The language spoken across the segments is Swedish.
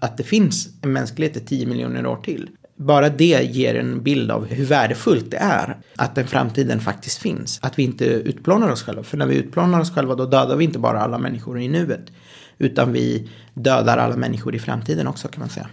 att det finns en mänsklighet i 10 miljoner år till. Bara det ger en bild av hur värdefullt det är att den framtiden faktiskt finns. Att vi inte utplånar oss själva. För när vi utplånar oss själva då dödar vi inte bara alla människor i nuet. Utan vi dödar alla människor i framtiden också kan man säga.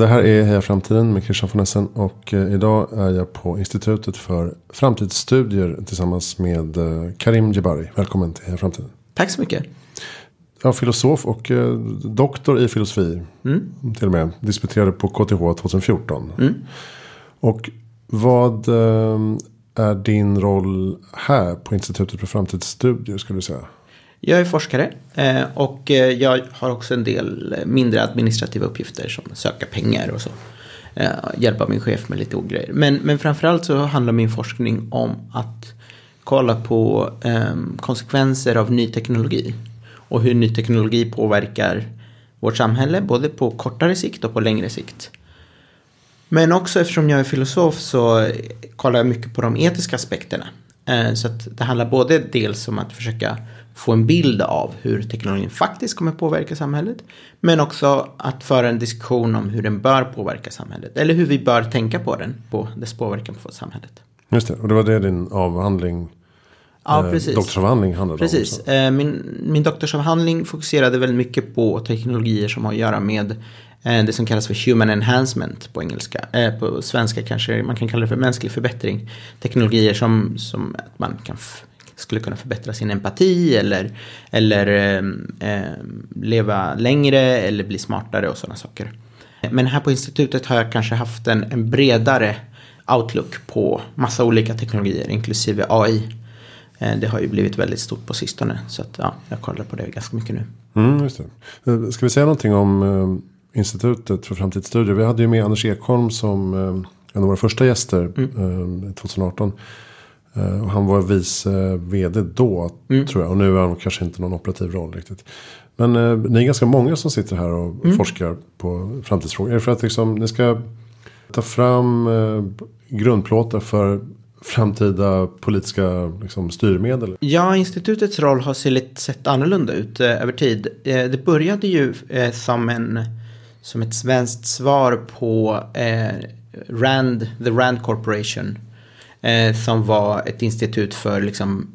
Det här är Heja Framtiden med Christian von Essen och eh, idag är jag på Institutet för framtidsstudier tillsammans med eh, Karim Jebari. Välkommen till Heja Framtiden. Tack så mycket. Ja, filosof och eh, doktor i filosofi. Mm. Till och med. Disputerade på KTH 2014. Mm. Och vad är din roll här på Institutet för framtidsstudier skulle du säga? Jag är forskare eh, och eh, jag har också en del eh, mindre administrativa uppgifter som söka pengar och så. Hjälpa min chef med lite ogrejer. Men, men framförallt så handlar min forskning om att kolla på ehm, konsekvenser av ny teknologi. Och hur ny teknologi påverkar vårt samhälle både på kortare sikt och på längre sikt. Men också eftersom jag är filosof så kollar jag mycket på de etiska aspekterna. Så att det handlar både dels om att försöka få en bild av hur teknologin faktiskt kommer påverka samhället. Men också att föra en diskussion om hur den bör påverka samhället. Eller hur vi bör tänka på den, på dess påverkan på samhället. Just det, och det var det din avhandling Ja, eh, precis. Doktorsavhandling handlade precis. om. Precis. Min, min doktorsavhandling fokuserade väldigt mycket på teknologier som har att göra med eh, det som kallas för human enhancement på engelska. Eh, på svenska kanske man kan kalla det för mänsklig förbättring. Teknologier som, som att man kan skulle kunna förbättra sin empati eller, eller eh, leva längre eller bli smartare och sådana saker. Men här på institutet har jag kanske haft en, en bredare outlook på massa olika teknologier, inklusive AI. Eh, det har ju blivit väldigt stort på sistone. Så att, ja, jag kollar på det ganska mycket nu. Mm, just det. Eh, ska vi säga någonting om eh, Institutet för framtidsstudier? Vi hade ju med Anders Ekholm som en av våra första gäster mm. 2018. Uh, han var vice vd då mm. tror jag. Och nu är han kanske inte någon operativ roll riktigt. Men uh, ni är ganska många som sitter här och mm. forskar på framtidsfrågor. Är det för att liksom, ni ska ta fram uh, grundplåtar för framtida politiska liksom, styrmedel? Ja, institutets roll har sett annorlunda ut eh, över tid. Eh, det började ju eh, som, en, som ett svenskt svar på Rand, The Rand Corporation eh, som var ett institut för liksom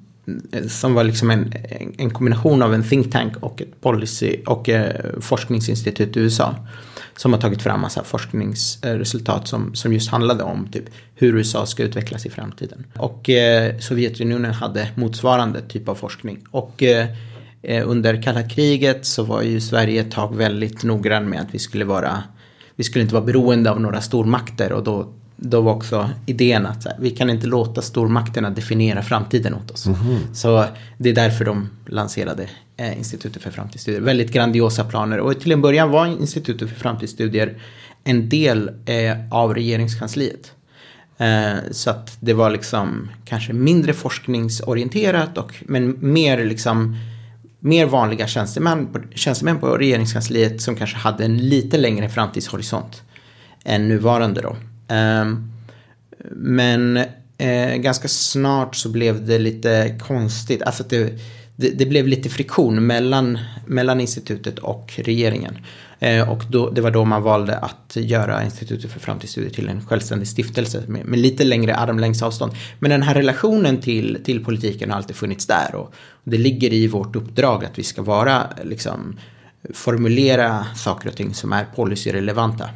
eh, som var liksom en, en kombination av en think tank och ett policy och eh, forskningsinstitut i USA. Som har tagit fram massa forskningsresultat som, som just handlade om typ hur USA ska utvecklas i framtiden. Och eh, Sovjetunionen hade motsvarande typ av forskning. Och eh, eh under kalla kriget så var ju Sverige ett tag väldigt noggrann med att vi skulle vara vi skulle inte vara beroende av några stormakter och då då var också idén att här, vi kan inte låta stormakterna definiera framtiden åt oss. Mm. Så det är därför de lanserade eh, Institutet för framtidsstudier. Väldigt grandiosa planer och till en början var Institutet för framtidsstudier en del eh, av regeringskansliet. Eh, så att det var liksom kanske mindre forskningsorienterat och men mer liksom mer vanliga tjänstemän, tjänstemän på regeringskansliet som kanske hade en lite längre framtidshorisont än nuvarande då. Ehm, men eh, ganska snart så blev det lite konstigt. Alltså det, det, det, blev lite friktion mellan, mellan institutet och regeringen. Eh, och då, det var då man valde att göra Institutet för framtidsstudier till en självständig stiftelse med, med, lite längre armlängds avstånd. Men den här relationen till, till politiken har alltid funnits där. Och det ligger i vårt uppdrag att vi ska vara, liksom, formulera saker och ting som är policyrelevanta.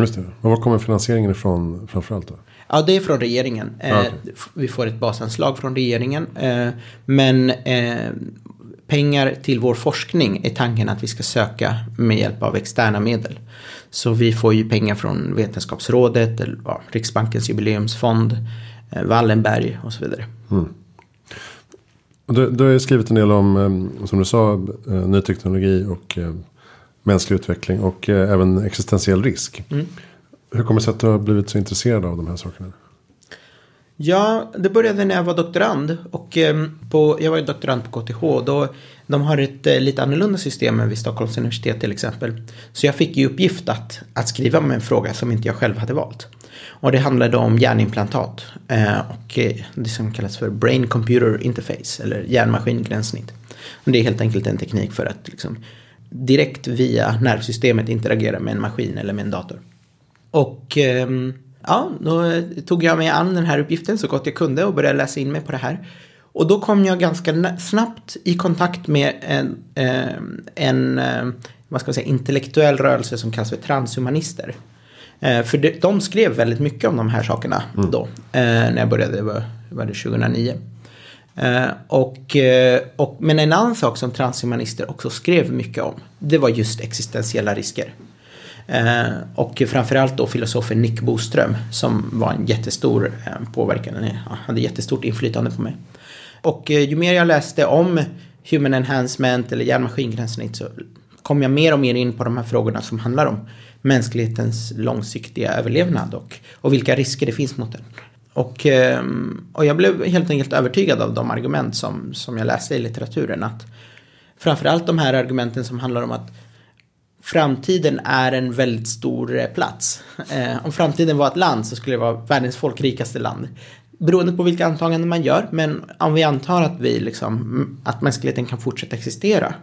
Just det. Och var kommer finansieringen ifrån framförallt då? Ja, det är från regeringen. Ah, okay. Vi får ett basanslag från regeringen. Eh, men eh, pengar till vår forskning är tanken att vi ska söka med hjälp av externa medel. Så vi får ju pengar från Vetenskapsrådet, Riksbankens jubileumsfond, eh, Wallenberg och så vidare. Mm. Du, du har skrivit en del om, som du sa, ny teknologi och mänsklig utveckling och eh, även existentiell risk. Mm. Hur kommer det sig att du har blivit så intresserad av de här sakerna? Ja, det började när jag var doktorand. Och eh, på, jag var ju doktorand på KTH. Då, de har ett eh, lite annorlunda system än vid Stockholms universitet till exempel. Så jag fick ju uppgift att, att skriva med en fråga som inte jag själv hade valt. Och det handlade om hjärnimplantat. Eh, och det som kallas för Brain Computer Interface. Eller hjärnmaskingränssnitt. Och det är helt enkelt en teknik för att liksom, direkt via nervsystemet interagera med en maskin eller med en dator. Och ehm, ja, då tog jag mig an den här uppgiften så gott jag kunde och började läsa in mig på det här. Och då kom jag ganska snabbt i kontakt med en, ehm, en, en vad ska man säga, intellektuell rörelse som kallas för transhumanister. Eh, för de skrev väldigt mycket om de här sakerna mm. då, eh, när jag började, var, var det 2009. Eh, och, eh, och, men en annan sak som transhumanister också skrev mycket om, det var just existentiella risker. Eh, och framförallt då filosofen Nick Boström som var en jättestor påverkan, han hade jättestort inflytande på mig. Och ju mer jag läste om human enhancement eller hjärnmaskingränssnitt så kom jag mer och mer in på de här frågorna som handlar om mänsklighetens långsiktiga överlevnad och, och vilka risker det finns mot den. Och, ehm, och jag blev helt enkelt övertygad av de argument som, som jag läste i litteraturen. Att framförallt de här argumenten som handlar om att framtiden är en väldigt stor eh, plats. Eh, om framtiden var ett land så skulle det vara världens folkrikaste land. Beroende på vilka antaganden man gör, men om vi antar att vi liksom, mm, att mänskligheten kan fortsätta existera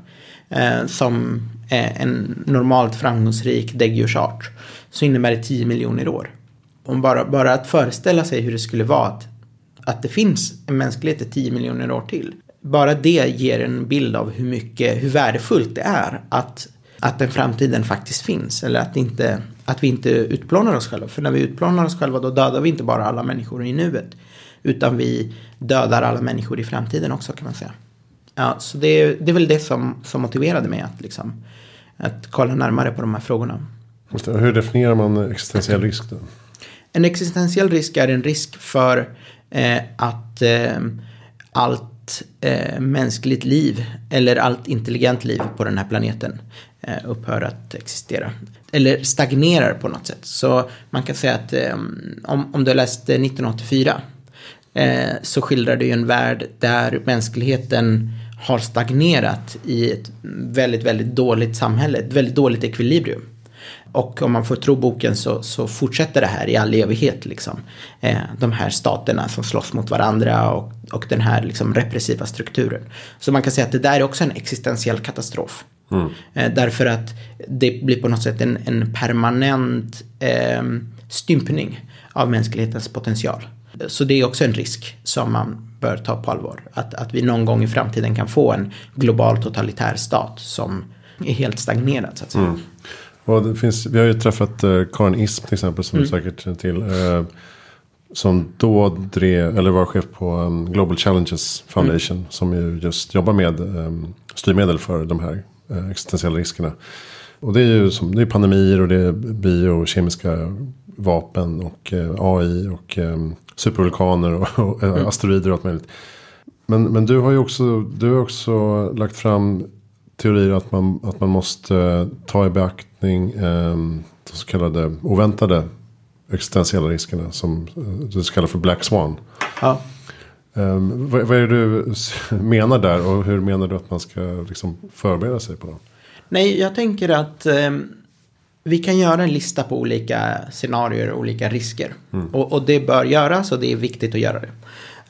eh, som eh, en normalt framgångsrik däggdjursart så innebär det 10 miljoner år om bara, bara att föreställa sig hur det skulle vara att, att det finns en mänsklighet i 10 miljoner år till. Bara det ger en bild av hur mycket, hur värdefullt det är att, att den framtiden faktiskt finns. Eller att, inte, att vi inte utplånar oss själva. För när vi utplånar oss själva då dödar vi inte bara alla människor i nuet. Utan vi dödar alla människor i framtiden också kan man säga. Ja, så det är, det är väl det som, som motiverade mig att, liksom, att kolla närmare på de här frågorna. Hur definierar man existentiell risk då? En existentiell risk är en risk för eh, att eh, allt eh, mänskligt liv eller allt intelligent liv på den här planeten eh, upphör att existera. Eller stagnerar på något sätt. Så man kan säga att eh, om, om du läst eh, 1984 eh, så skildrar det ju en värld där mänskligheten har stagnerat i ett väldigt, väldigt dåligt samhälle, ett väldigt dåligt ekvilibrium. Och om man får tro boken så, så fortsätter det här i all evighet. Liksom. Eh, de här staterna som slåss mot varandra och, och den här liksom, repressiva strukturen. Så man kan säga att det där är också en existentiell katastrof. Mm. Eh, därför att det blir på något sätt en, en permanent eh, stympning av mänsklighetens potential. Så det är också en risk som man bör ta på allvar. Att, att vi någon gång i framtiden kan få en global totalitär stat som är helt stagnerad. Så att säga. Mm. Och finns, vi har ju träffat eh, Karin Ism till exempel som mm. du säkert känner till. Eh, som då drev, eller var chef på um, Global Challenges Foundation. Mm. Som ju just jobbar med um, styrmedel för de här uh, existentiella riskerna. Och det är ju som, det är pandemier och det är biokemiska vapen och uh, eh, AI och um, supervulkaner och, och uh, mm. asteroider och allt möjligt. Men, men du har ju också, du har också lagt fram teorier att man, att man måste ta i beaktning eh, de så kallade oväntade existentiella riskerna. Som du kallar för Black Swan. Ja. Um, vad, vad, är det du menar där och hur menar du att man ska liksom förbereda sig på dem? Nej, jag tänker att um, vi kan göra en lista på olika scenarier och olika risker. Mm. Och, och, det bör göras och det är viktigt att göra det.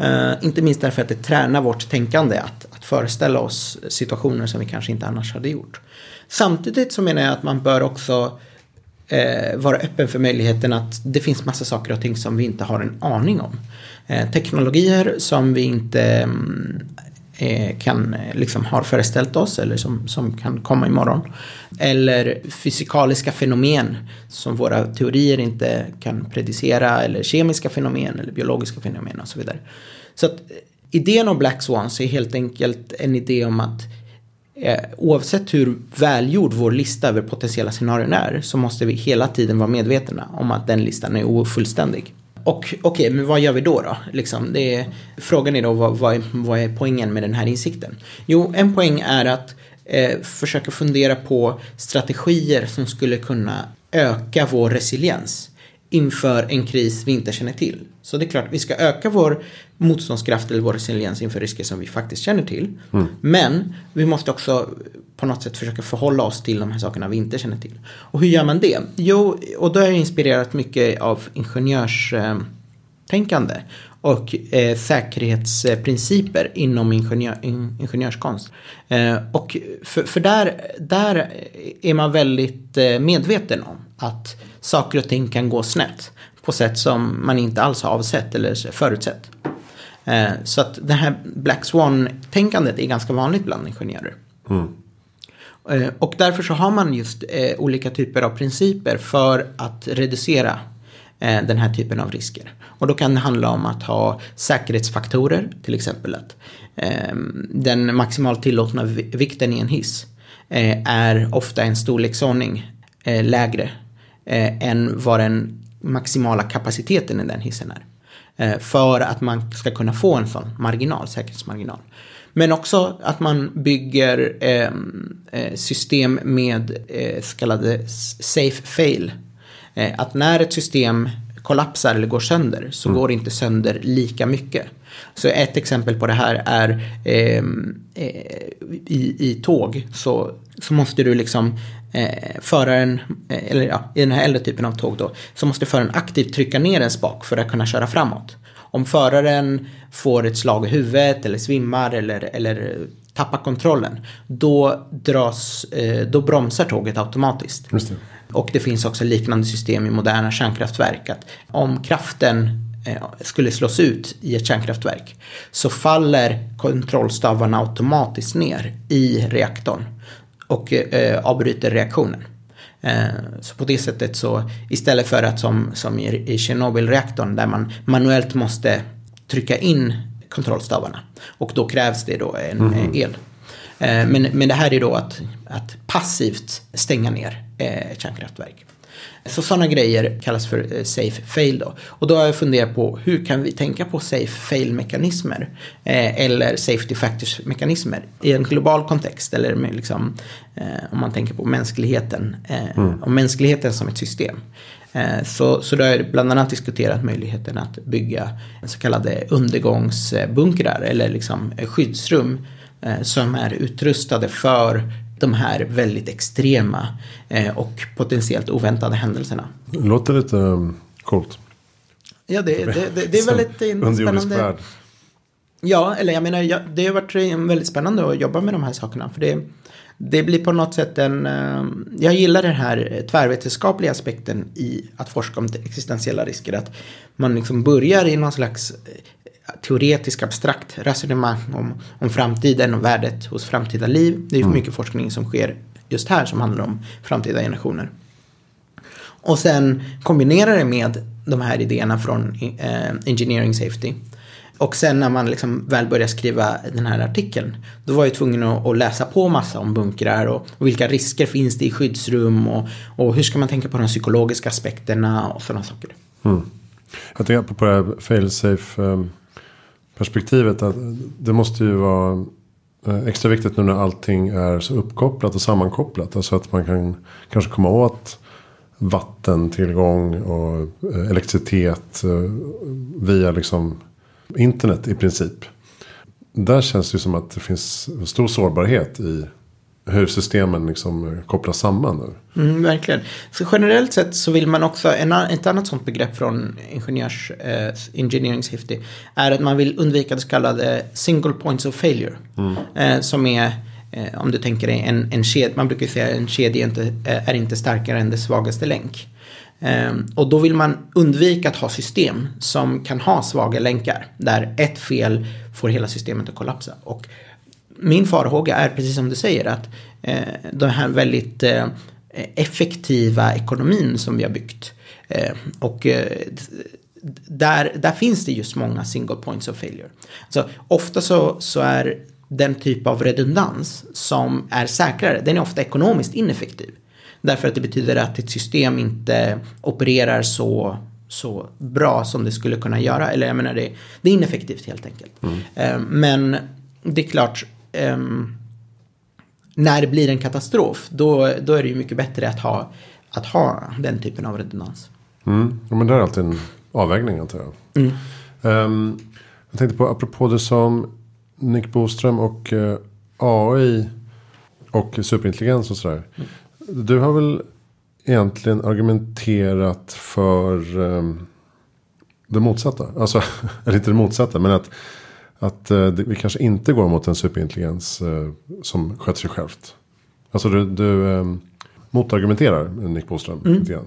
Uh, inte minst därför att det tränar vårt tänkande att föreställa oss situationer som vi kanske inte annars hade gjort. Samtidigt så menar jag att man bör också eh, vara öppen för möjligheten att det finns massa saker och ting som vi inte har en aning om. Eh, teknologier som vi inte mm, eh, kan, eh, liksom har föreställt oss eller som, som kan komma imorgon. Eller fysikaliska fenomen som våra teorier inte kan predicera eller kemiska fenomen eller biologiska fenomen och så vidare. Så att eh, idén om Black Swans är helt enkelt en idé om att eh, oavsett hur välgjord vår lista över potentiella scenarion är så måste vi hela tiden vara medvetna om att den listan är ofullständig. Och okej, okay, men vad gör vi då? då? Liksom, det är, frågan är då vad, vad, är, vad är poängen med den här insikten? Jo, en poäng är att eh, försöka fundera på strategier som skulle kunna öka vår resiliens inför en kris vi inte känner till. Så det är klart, vi ska öka vår motståndskraft eller vår resiliens inför risker som vi faktiskt känner till. Mm. Men vi måste också på något sätt försöka förhålla oss till de här sakerna vi inte känner till. Och hur gör man det? Jo, och då har jag inspirerat mycket av ingenjörstänkande och eh, säkerhetsprinciper inom ingenjör, in, ingenjörskonst. Eh, och för, för, där, där är man väldigt eh, medveten om att saker och ting kan gå snett på sätt som man inte alls har avsett eller förutsett. Eh, så att det här Black Swan-tänkandet är ganska vanligt bland ingenjörer. Mm. Eh, och därför så har man just eh, olika typer av principer för att reducera den här typen av risker. Och då kan det handla om att ha säkerhetsfaktorer, till exempel att den maximalt tillåtna vikten i en hiss är ofta en storleksordning lägre än vad den maximala kapaciteten i den hissen är. Eh, för att man ska kunna få en sån marginal, säkerhetsmarginal. Men också att man bygger ehm, eh, system med eh, så kallade safe fail. Att när ett system kollapsar eller går sönder så mm. går det inte sönder lika mycket. Så ett exempel på det här är ehm, eh, i, i tåg så, så måste du liksom eh, föraren, eh, eller ja, i den här äldre typen av tåg då, så måste föraren aktivt trycka ner en spak för att kunna köra framåt. Om föraren får ett slag i huvudet eller svimmar eller, eller tappar kontrollen, då, dras, eh, då bromsar tåget automatiskt. Det. Och det finns också liknande system i moderna kärnkraftverk. Att om kraften skulle slås ut i ett kärnkraftverk så faller kontrollstavarna automatiskt ner i reaktorn och eh, avbryter reaktionen. Eh, så på det sättet så istället för att som, som i, Tjernobylreaktorn där man manuellt måste trycka in kontrollstavarna och då krävs det då en mm. el. Eh, men, men det här är då att, att passivt stänga ner eh, ett kärnkraftverk. Så sådana grejer kallas för eh, safe fail då. Och då har jag funderat på hur kan vi tänka på safe fail mekanismer eh, eller safety factors mekanismer i en global kontext eller med liksom, eh, om man tänker på mänskligheten eh, mm. och mänskligheten som ett system. Eh, så, så då har jag bland annat diskuterat möjligheten att bygga så kallade undergångsbunkrar eller liksom skyddsrum eh, som är utrustade för de här väldigt extrema eh, och potentiellt oväntade händelserna. Det låter lite um, coolt. Ja, det, det, det, det är väldigt spännande. Ja, eller jag menar, det har varit väldigt spännande att jobba med de här sakerna. För det, det blir på något sätt en... Eh, jag gillar den här tvärvetenskapliga aspekten i att forska om existentiella risker. Att man liksom börjar i någon slags teoretisk abstrakt resonemang om, om framtiden och värdet hos framtida liv. Det är mm. mycket forskning som sker just här som handlar om framtida generationer. Och sen kombinera det med de här idéerna från eh, Engineering Safety. Och sen när man liksom väl började skriva den här artikeln, då var jag tvungen att, läsa på massa om bunkrar och, och, vilka risker finns det i skyddsrum och, och hur ska man tänka på de psykologiska aspekterna och sådana saker. Mm. Jag tänker på det här fail-safe um perspektivet att det måste ju vara eh, extra viktigt nu när allting är så uppkopplat och sammankopplat. Alltså att man kan kanske komma åt vattentillgång och eh, elektricitet eh, via liksom internet i princip. Där känns det som att det finns stor sårbarhet i hur systemen liksom kopplas samman. Nu. Mm, verkligen. Så generellt sett så vill man också, en, ett annat sånt begrepp från ingenjörs, eh, engineering safety, är att man vill undvika det så kallade single points of failure. Mm. Eh, som är, eh, om du tänker dig en, en kedja, man brukar säga att en kedja inte, eh, är inte starkare än dess svagaste länk. Eh, och då vill man undvika att ha system som kan ha svaga länkar, där ett fel får hela systemet att kollapsa. Och min farhåga är precis som du säger att eh, den här väldigt eh, effektiva ekonomin som vi har byggt eh, och eh, där, där finns det just många single points of failure. Alltså, ofta så, så är den typ av redundans som är säkrare, den är ofta ekonomiskt ineffektiv. Därför att det betyder att ett system inte opererar så, så bra som det skulle kunna göra. Eller jag menar, det, det är ineffektivt helt enkelt. Mm. Eh, men det är klart, um, när det blir en katastrof, då, då är det ju mycket bättre att ha, att ha den typen av redundans. Mm. Ja, men det är alltid en avvägning antar jag. Mm. Um, jag tänkte på apropå det som Nick Boström och uh, eh, AI och superintelligens och sådär. Mm. Du har väl egentligen argumenterat för um, det motsatta. Alltså, eller inte det motsatta, men att, att uh, vi kanske inte går mot en superintelligens uh, som sköter sig självt. Alltså du, du um, motargumenterar Nick Boström mm. lite grann.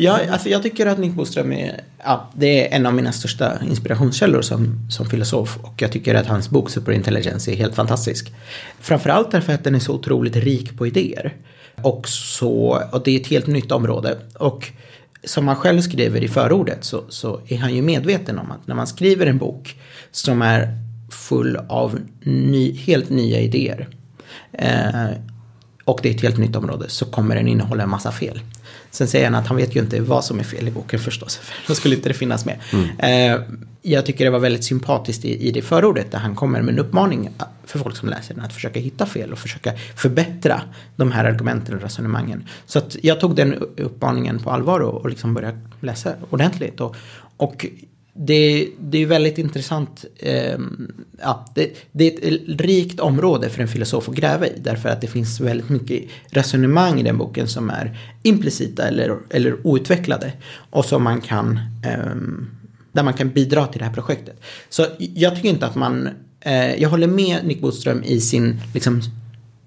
Ja, alltså jag tycker att Nick Boström är, ja, det är en av mina största inspirationskällor som, som filosof. Och jag tycker att hans bok Superintelligence är helt fantastisk. Framförallt därför att den är så otroligt rik på idéer. Och, så, och det är ett helt nytt område. Och som han själv skriver i förordet så, så är han ju medveten om att när man skriver en bok som är full av ny, helt nya idéer eh, och det är ett helt nytt område så kommer den innehålla en massa fel. Sen säger han att han vet ju inte vad som är fel i boken förstås, för då skulle inte det finnas med. Mm. Eh, jag tycker det var väldigt sympatiskt i, i det förordet där han kommer med en uppmaning för folk som läser den att försöka hitta fel och försöka förbättra de här argumenten och resonemangen. Så att jag tog den uppmaningen på allvar och, och liksom började läsa ordentligt. Och, och det, det är väldigt intressant. Eh, ja, det, det, är ett rikt område för en filosof att gräva i. Därför att det finns väldigt mycket resonemang i den boken som är implicita eller, eller outvecklade. Och som man kan, eh, där man kan bidra till det här projektet. Så jag tycker inte att man, eh, jag håller med Nick Boström i sin liksom,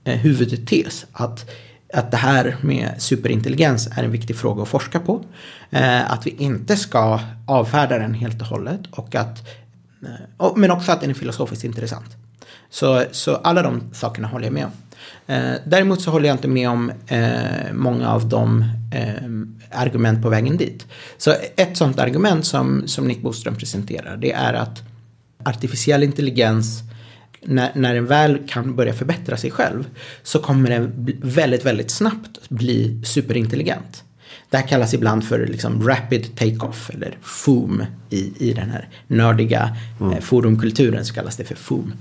eh, huvudtes. Att att det här med superintelligens är en viktig fråga att forska på. Eh, att vi inte ska avfärda den helt och hållet och att, eh, men också att den är filosofiskt intressant. Så, så alla de sakerna håller jag med om. Eh, däremot så håller jag inte med om många av de argument på vägen dit. Så ett sånt argument som, som Nick Boström presenterar det är att artificiell intelligens när, när den väl kan börja förbättra sig själv så kommer den väldigt, väldigt snabbt bli superintelligent. Det här kallas ibland för liksom rapid take-off eller FOOM i, i den här nördiga mm. eh, forumkulturen så kallas det för FOOM.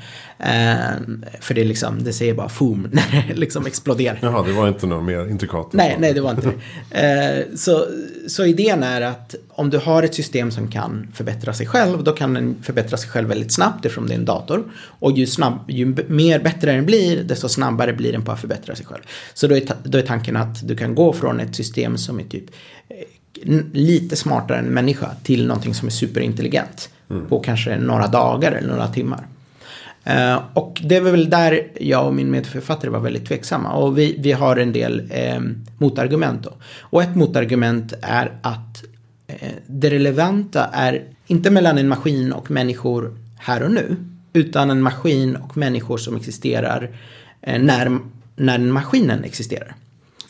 Eh, för det, liksom, det säger bara FOOM när det liksom exploderar. Jaha, det var inte något mer intrikat? Nej, nej, det var inte det. Eh, så, så idén är att om du har ett system som kan förbättra sig själv, då kan den förbättra sig själv väldigt snabbt eftersom det är en dator. Och ju, snabb, ju mer bättre den blir, desto snabbare blir den på att förbättra sig själv. Så då är, då är tanken att du kan gå från ett system som är typ eh, lite smartare än människa till någonting som är superintelligent. Mm. På kanske några dagar eller några timmar. Eh, och det var väl där jag och min medförfattare var väldigt tveksamma. Och vi, vi har en del eh, motargument då. Och ett motargument är att eh, det relevanta är inte mellan en maskin och människor här och nu. Utan en maskin och människor som existerar eh, när, när maskinen existerar.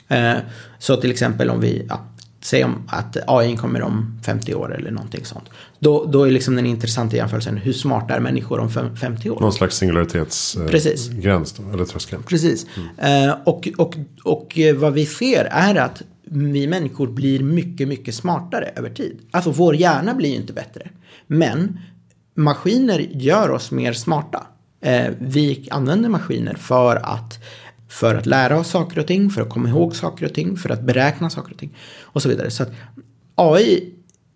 Eh, så till exempel om vi, ja, säg om att AI kommer om 50 år eller någonting sånt. Då, då är liksom den intressanta jämförelsen hur smarta är människor om 50 år? Någon slags singularitetsgräns eh, eller tröskel. Precis. Mm. Eh, och, och, och eh, vad vi ser är att vi människor blir mycket, mycket smartare över tid. Alltså vår hjärna blir ju inte bättre. Men maskiner gör oss mer smarta. Eh, vi använder maskiner för att för att lära oss saker och ting, för att komma ihåg saker och ting, för att beräkna saker och ting och så vidare. Så att AI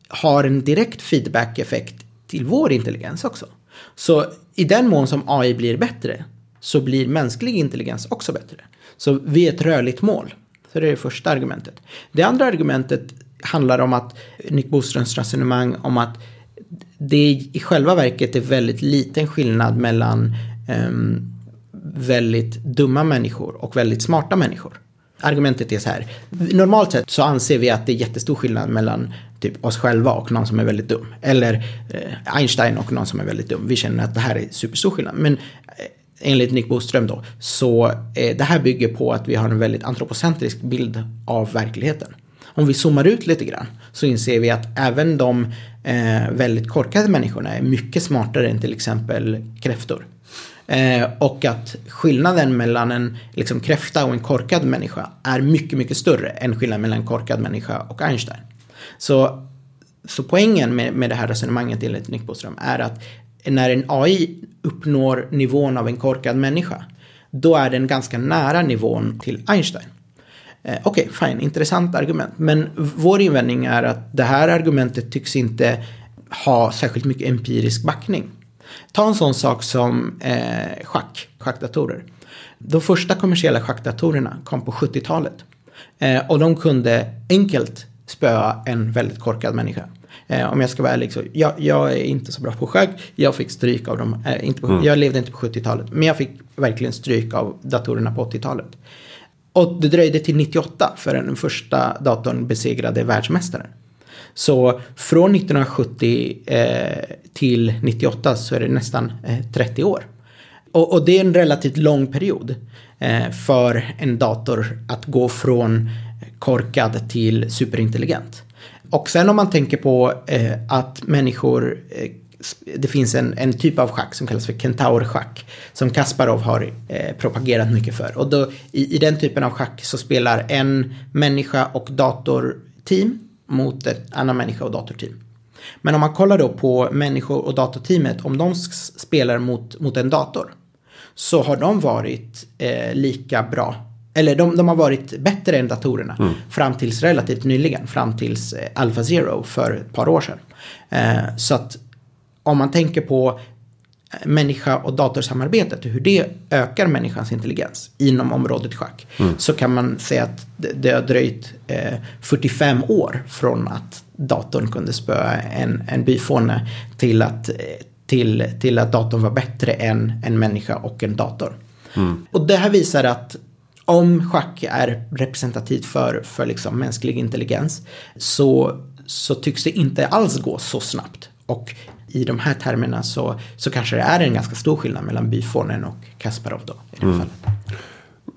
har en direkt feedback-effekt till vår intelligens också. Så i den mån som AI blir bättre så blir mänsklig intelligens också bättre. Så vi är ett rörligt mål. Så det är det första argumentet. Det andra argumentet handlar om att Nick Boströms resonemang om att det i själva verket är väldigt liten skillnad mellan um, väldigt dumma människor och väldigt smarta människor. Argumentet är så här. Normalt sett så anser vi att det är jättestor skillnad mellan typ oss själva och någon som är väldigt dum. Eller eh, Einstein och någon som är väldigt dum. Vi känner att det här är superstor skillnad. Men eh, enligt Nick Boström då, så eh, det här bygger på att vi har en väldigt antropocentrisk bild av verkligheten. Om vi zoomar ut lite grann så inser vi att även de eh, väldigt korkade människorna är mycket smartare än till exempel kräftor. Eh, och att skillnaden mellan en liksom, kräfta och en korkad människa är mycket, mycket större än skillnaden mellan en korkad människa och Einstein. Så, så poängen med, med det här resonemanget enligt Nick Boström är att när en AI uppnår nivån av en korkad människa, då är den ganska nära nivån till Einstein. Eh, Okej, okay, fine, intressant argument. Men vår invändning är att det här argumentet tycks inte ha särskilt mycket empirisk backning. Ta en sån sak som eh, schack, schackdatorer. De första kommersiella schackdatorerna kom på 70-talet. Eh, och de kunde enkelt spöa en väldigt korkad människa. Eh, om jag ska vara ärlig så, jag, jag, är inte så bra på schack. Jag fick stryk av dem. Eh, inte på, mm. Jag levde inte på 70-talet. Men jag fick verkligen stryk av datorerna på 80-talet. Och det dröjde till 98 förrän den första datorn besegrade världsmästaren. Så från 1970 eh, till 98 så är det nästan eh, 30 år. Och, och, det är en relativt lång period eh, för en dator att gå från korkad till superintelligent. Och sen om man tänker på eh, att människor det finns en, en typ av schack som kallas för kentaurschack. Som Kasparov har eh, propagerat mycket för. Och då, i, i, den typen av schack så spelar en människa och datorteam mot en annan människa och datorteam. Men om man kollar då på människor och datorteamet, om de spelar mot, mot en dator. Så har de varit eh, lika bra eller de, de, har varit bättre än datorerna mm. fram tills relativt nyligen, fram tills eh, Alpha Zero för ett par år sedan. Eh, så att om man tänker på eh, människa och datorsamarbetet och hur det ökar människans intelligens inom området schack. Mm. Så kan man säga att det, det har dröjt eh, 45 år från att datorn kunde spöa en, en byfåne till att, till, till att datorn var bättre än en människa och en dator. Mm. Och det här visar att om schack är representativt för, för liksom mänsklig intelligens så, så tycks det inte alls gå så snabbt. Och i de här termerna så, så kanske det är en ganska stor skillnad mellan byfånen och Kasparov då. I det mm. fallet.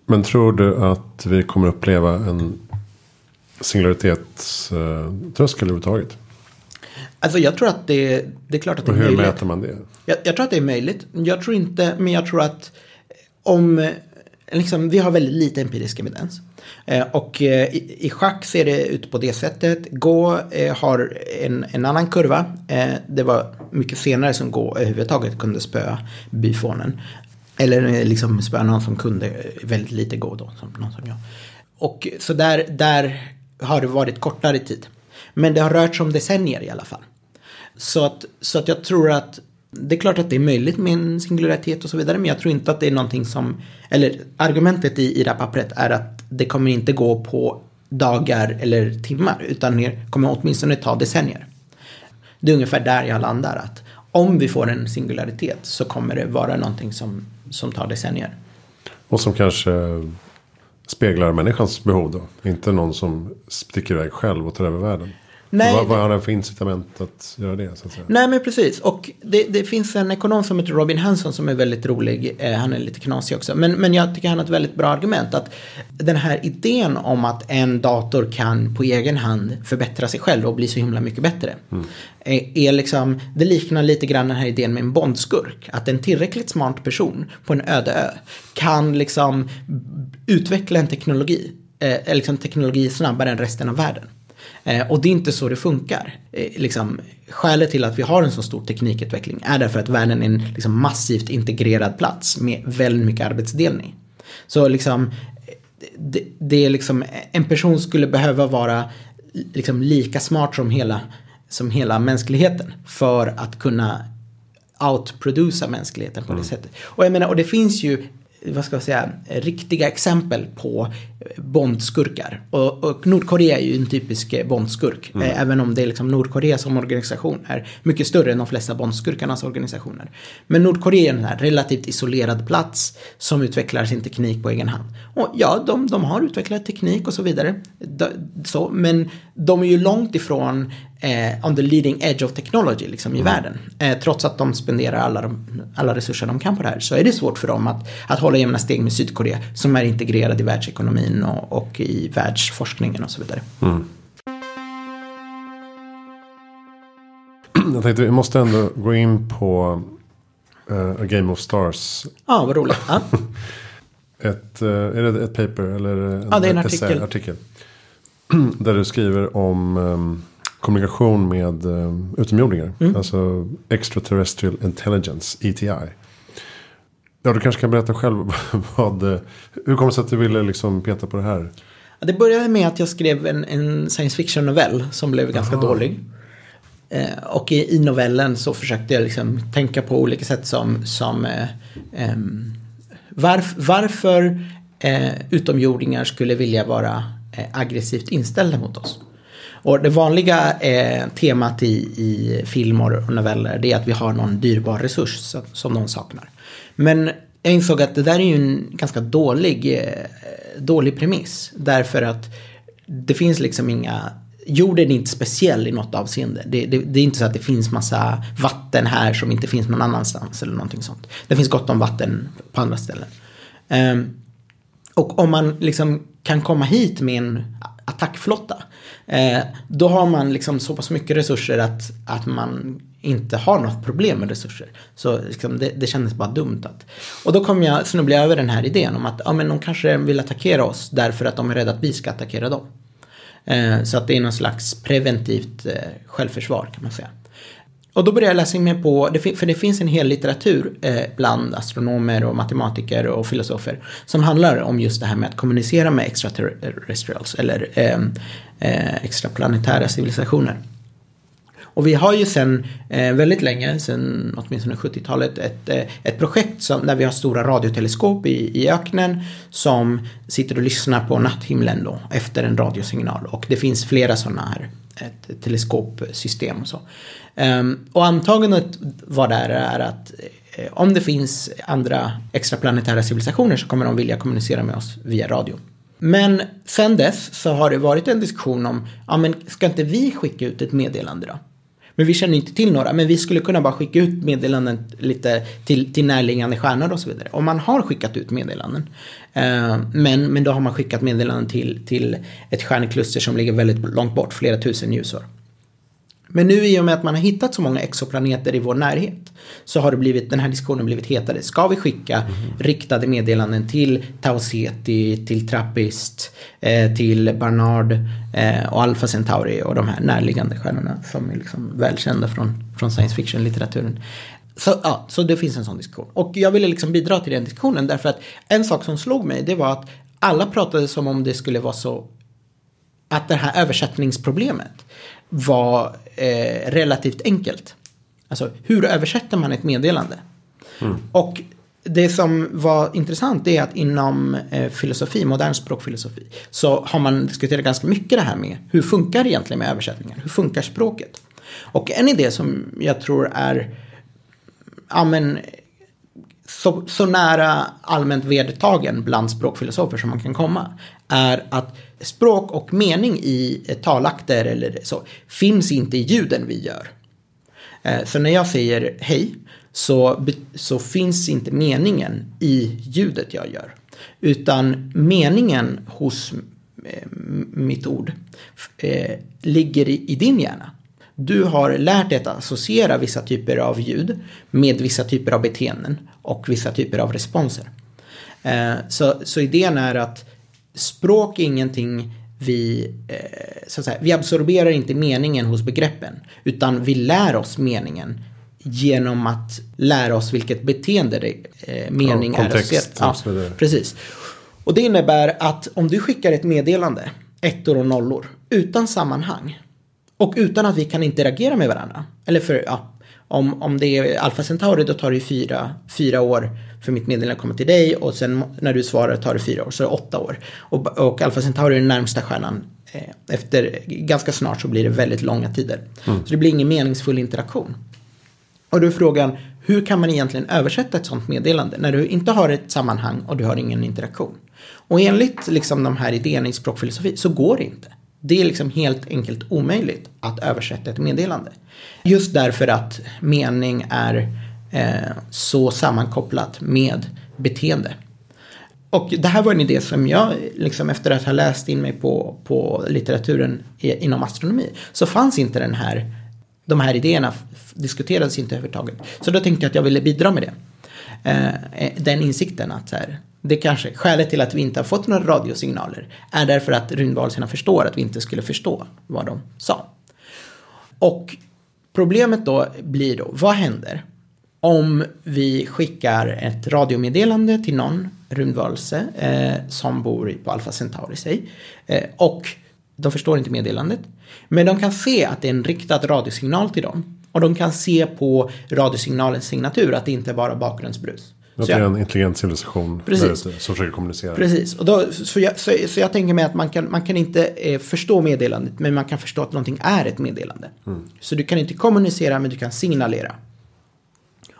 Men tror du att vi kommer uppleva en singularitetströskel överhuvudtaget? Alltså jag tror att det, det är klart att det är möjligt. Hur mäter man det? Jag, jag, tror att det är möjligt. Jag tror inte, men jag tror att om liksom, vi har väldigt lite empirisk evidens. Eh, och eh, i, i schack ser det ut på det sättet. Gå eh, har en, en annan kurva. Det var mycket senare som Gå överhuvudtaget kunde spöa byfånen. Eller liksom spöa någon som kunde väldigt lite Gå då, som någon som jag. Och så där, där har det varit kortare tid. Men det har rört sig om decennier i alla fall. Så att, så att jag tror att det är klart att det är möjligt med en singularitet och så vidare, men jag tror inte att det är någonting som, eller argumentet i, i det här pappret är att det kommer inte gå på dagar eller timmar, utan det kommer åtminstone ta decennier. Det är ungefär där jag landar, att om vi får en singularitet så kommer det vara någonting som, som tar decennier. Och som kanske speglar människans behov då, inte någon som sticker iväg själv och tar över världen. Nej, vad, vad har den för incitament att göra det? Så att säga? Nej men precis. Och det, det, finns en ekonom som heter Robin Hanson som är väldigt rolig. Eh, han är lite knasig också. Men, men jag tycker han har ett väldigt bra argument. Att den här idén om att en dator kan på egen hand förbättra sig själv och bli så himla mycket bättre. Mm. Är, är liksom, det liknar lite grann den här idén med en bondskurk. Att en tillräckligt smart person på en öde ö kan liksom utveckla en teknologi. Eh, liksom teknologi snabbare än resten av världen. Eh, och det är inte så det funkar. Eh, liksom, skälet till att vi har en så stor teknikutveckling är därför att världen är en liksom, massivt integrerad plats med väldigt mycket arbetsdelning. Så liksom, det, det är liksom, en person skulle behöva vara liksom, lika smart som hela, som hela mänskligheten för att kunna outproduca mänskligheten på det mm. sättet. Och jag menar, och det finns ju vad ska jag säga, riktiga exempel på bondskurkar. Och, och Nordkorea är ju en typisk bondskurk. Mm. Även om det är liksom Nordkorea som organisation är mycket större än de flesta bondskurkarnas organisationer. Men Nordkorea är en här relativt isolerad plats som utvecklar sin teknik på egen hand. Och ja, de, de har utvecklat teknik och så vidare. Så, men de är ju långt ifrån eh, on the leading edge of technology liksom, i mm. världen. Eh, trots att de spenderar alla, de, alla resurser de kan på det här så är det svårt för dem att, att hålla jämna steg med Sydkorea som är integrerad i världsekonomin och, och i världsforskningen och så vidare. Mm. Jag tänkte vi måste ändå gå in på uh, A Game of Stars. Ja, vad roligt. Ja. ett, uh, är det ett paper eller en, ja, det är en artikel. artikel. Där du skriver om um, kommunikation med uh, utomjordingar. Mm. Alltså extraterrestrial intelligence, ETI. Ja, du kanske kan berätta själv vad, hur kommer det sig att du ville liksom peta på det här? Det började med att jag skrev en, en science fiction-novell som blev ganska Aha. dålig. Eh, och i, i novellen så försökte jag liksom tänka på olika sätt som, som eh, ehm, varf, varför eh, utomjordingar skulle vilja vara eh, aggressivt inställda mot oss. Och det vanliga eh, temat i, i filmer och noveller det är att vi har någon dyrbar resurs som, som någon saknar. Men jag insåg att det där är ju en ganska dålig, eh, dålig premiss. Därför att det finns liksom inga Jorden är inte speciell i något avseende. Det, det, det, är inte så att det finns massa vatten här som inte finns någon annanstans eller någonting sånt. Det finns gott om vatten på andra ställen. Um, och om man liksom kan komma hit med en attackflotta. Eh, då har man liksom så pass mycket resurser att, att man inte har något problem med resurser. Så liksom det, det kändes bara dumt. Att, och då kom jag snubbla över den här idén om att ja, men de kanske vill attackera oss därför att de är rädda att vi ska attackera dem. Eh, så att det är någon slags preventivt eh, självförsvar kan man säga. Och då började jag läsa in mig på, för det finns en hel litteratur eh, bland astronomer och matematiker och filosofer som handlar om just det här med att kommunicera med extraterrestrials eller ehm, eh, extraplanetära civilisationer. Och vi har ju sedan eh, väldigt länge, sedan åtminstone 70-talet, ett, eh, ett projekt som, där vi har stora radioteleskop i, i öknen som sitter och lyssnar på natthimlen då efter en radiosignal. Och det finns flera sådana här ett teleskopsystem och så. Ehm, och antagandet var där är att eh, om det finns andra extraplanetära civilisationer så kommer de vilja kommunicera med oss via radio. Men sen dess så har det varit en diskussion om, ja men ska inte vi skicka ut ett meddelande då? Men vi känner inte till några, men vi skulle kunna bara skicka ut meddelanden lite till, till närliggande stjärnor och så vidare. Och man har skickat ut meddelanden. Eh, men, men då har man skickat meddelanden till, till ett stjärnkluster som ligger väldigt långt bort, flera tusen ljusår. Men nu i och med att man har hittat så många exoplaneter i vår närhet så har det blivit, den här diskussionen blivit hetare. Ska vi skicka mm. riktade meddelanden till Tau Ceti, till Trappist, eh, till Barnard eh, och Alpha Centauri och de här närliggande stjärnorna som är liksom välkända från, från science fiction-litteraturen. Så, ja, så det finns en sån diskussion. Och jag ville liksom bidra till den diskussionen därför att en sak som slog mig det var att alla pratade som om det skulle vara så att det här översättningsproblemet var eh, relativt enkelt. Alltså hur översätter man ett meddelande? Mm. Och det som var intressant är att inom eh, filosofi, modern språkfilosofi, så har man diskuterat ganska mycket det här med hur funkar det egentligen med översättningar? Hur funkar språket? Och en idé som jag tror är ja, men, så, så nära allmänt vedertagen bland språkfilosofer som man kan komma är att språk och mening i talakter eller så finns inte i ljuden vi gör. Eh, så när jag säger hej så, så finns inte meningen i ljudet jag gör. Utan meningen hos eh, mitt ord eh, ligger i, i din hjärna. Du har lärt dig att associera vissa typer av ljud med vissa typer av beteenden och vissa typer av responser. Så, så idén är att språk är ingenting vi, eh, så att säga, vi absorberar inte meningen hos begreppen, utan vi lär oss meningen genom att lära oss vilket beteende det, eh, mening ja, kontext, är. Ja, precis. Och det innebär att om du skickar ett meddelande, ettor och nollor, utan sammanhang och utan att vi kan interagera med varandra, eller för, ja, om, om det är Alfa Centauri då tar det fyra, fyra år för mitt meddelande att komma till dig och sen när du svarar tar det fyra år, så är det åtta år. Och, och Alfa Centauri är den närmsta stjärnan. Eh, efter, ganska snart så blir det väldigt långa tider. Mm. Så det blir ingen meningsfull interaktion. Och då är frågan, hur kan man egentligen översätta ett sånt meddelande när du inte har ett sammanhang och du har ingen interaktion? Och enligt liksom de här idéerna i språkfilosofi så går det inte. Det är liksom helt enkelt omöjligt att översätta ett meddelande. Just därför att mening är eh, så sammankopplat med beteende. Och det här var en idé som jag, liksom efter att ha läst in mig på, på litteraturen i, inom astronomi, så fanns inte den här, de här idéerna diskuterades inte överhuvudtaget. Så då tänkte jag att jag ville bidra med det. Eh, eh den insikten att så här, det kanske, skälet till att vi inte har fått några radiosignaler är därför att rymdvarelserna förstår att vi inte skulle förstå vad de sa. Och problemet då blir då, vad händer om vi skickar ett radiomeddelande till någon rymdvarelse eh, som bor på Alpha Centauri sig. Eh, och de förstår inte meddelandet. Men de kan se att det är en riktad radiosignal till dem. Och de kan se på radiosignalens signatur att det inte är bara bakgrundsbrus. Att det är en intelligent civilisation Precis. som försöker kommunicera. Precis, och då, så, jag, så, så jag tänker mig att man kan, man kan inte eh, förstå meddelandet men man kan förstå att någonting är ett meddelande. Mm. Så du kan inte kommunicera men du kan signalera.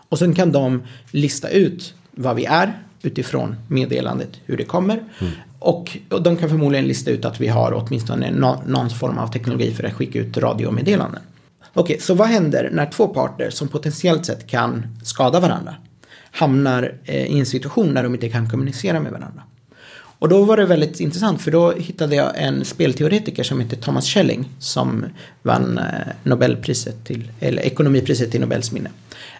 Och sen kan de lista ut vad vi är utifrån meddelandet, hur det kommer. Mm. Och, och de kan förmodligen lista ut att vi har åtminstone no, någon form av teknologi för att skicka ut radiomeddelanden. Okej, så vad händer när två parter som potentiellt sett kan skada varandra hamnar eh, i en situation där de inte kan kommunicera med varandra? Och då var det väldigt intressant för då hittade jag en spelteoretiker som heter Thomas Schelling som vann eh, Nobelpriset till, eller ekonomipriset till Nobels minne.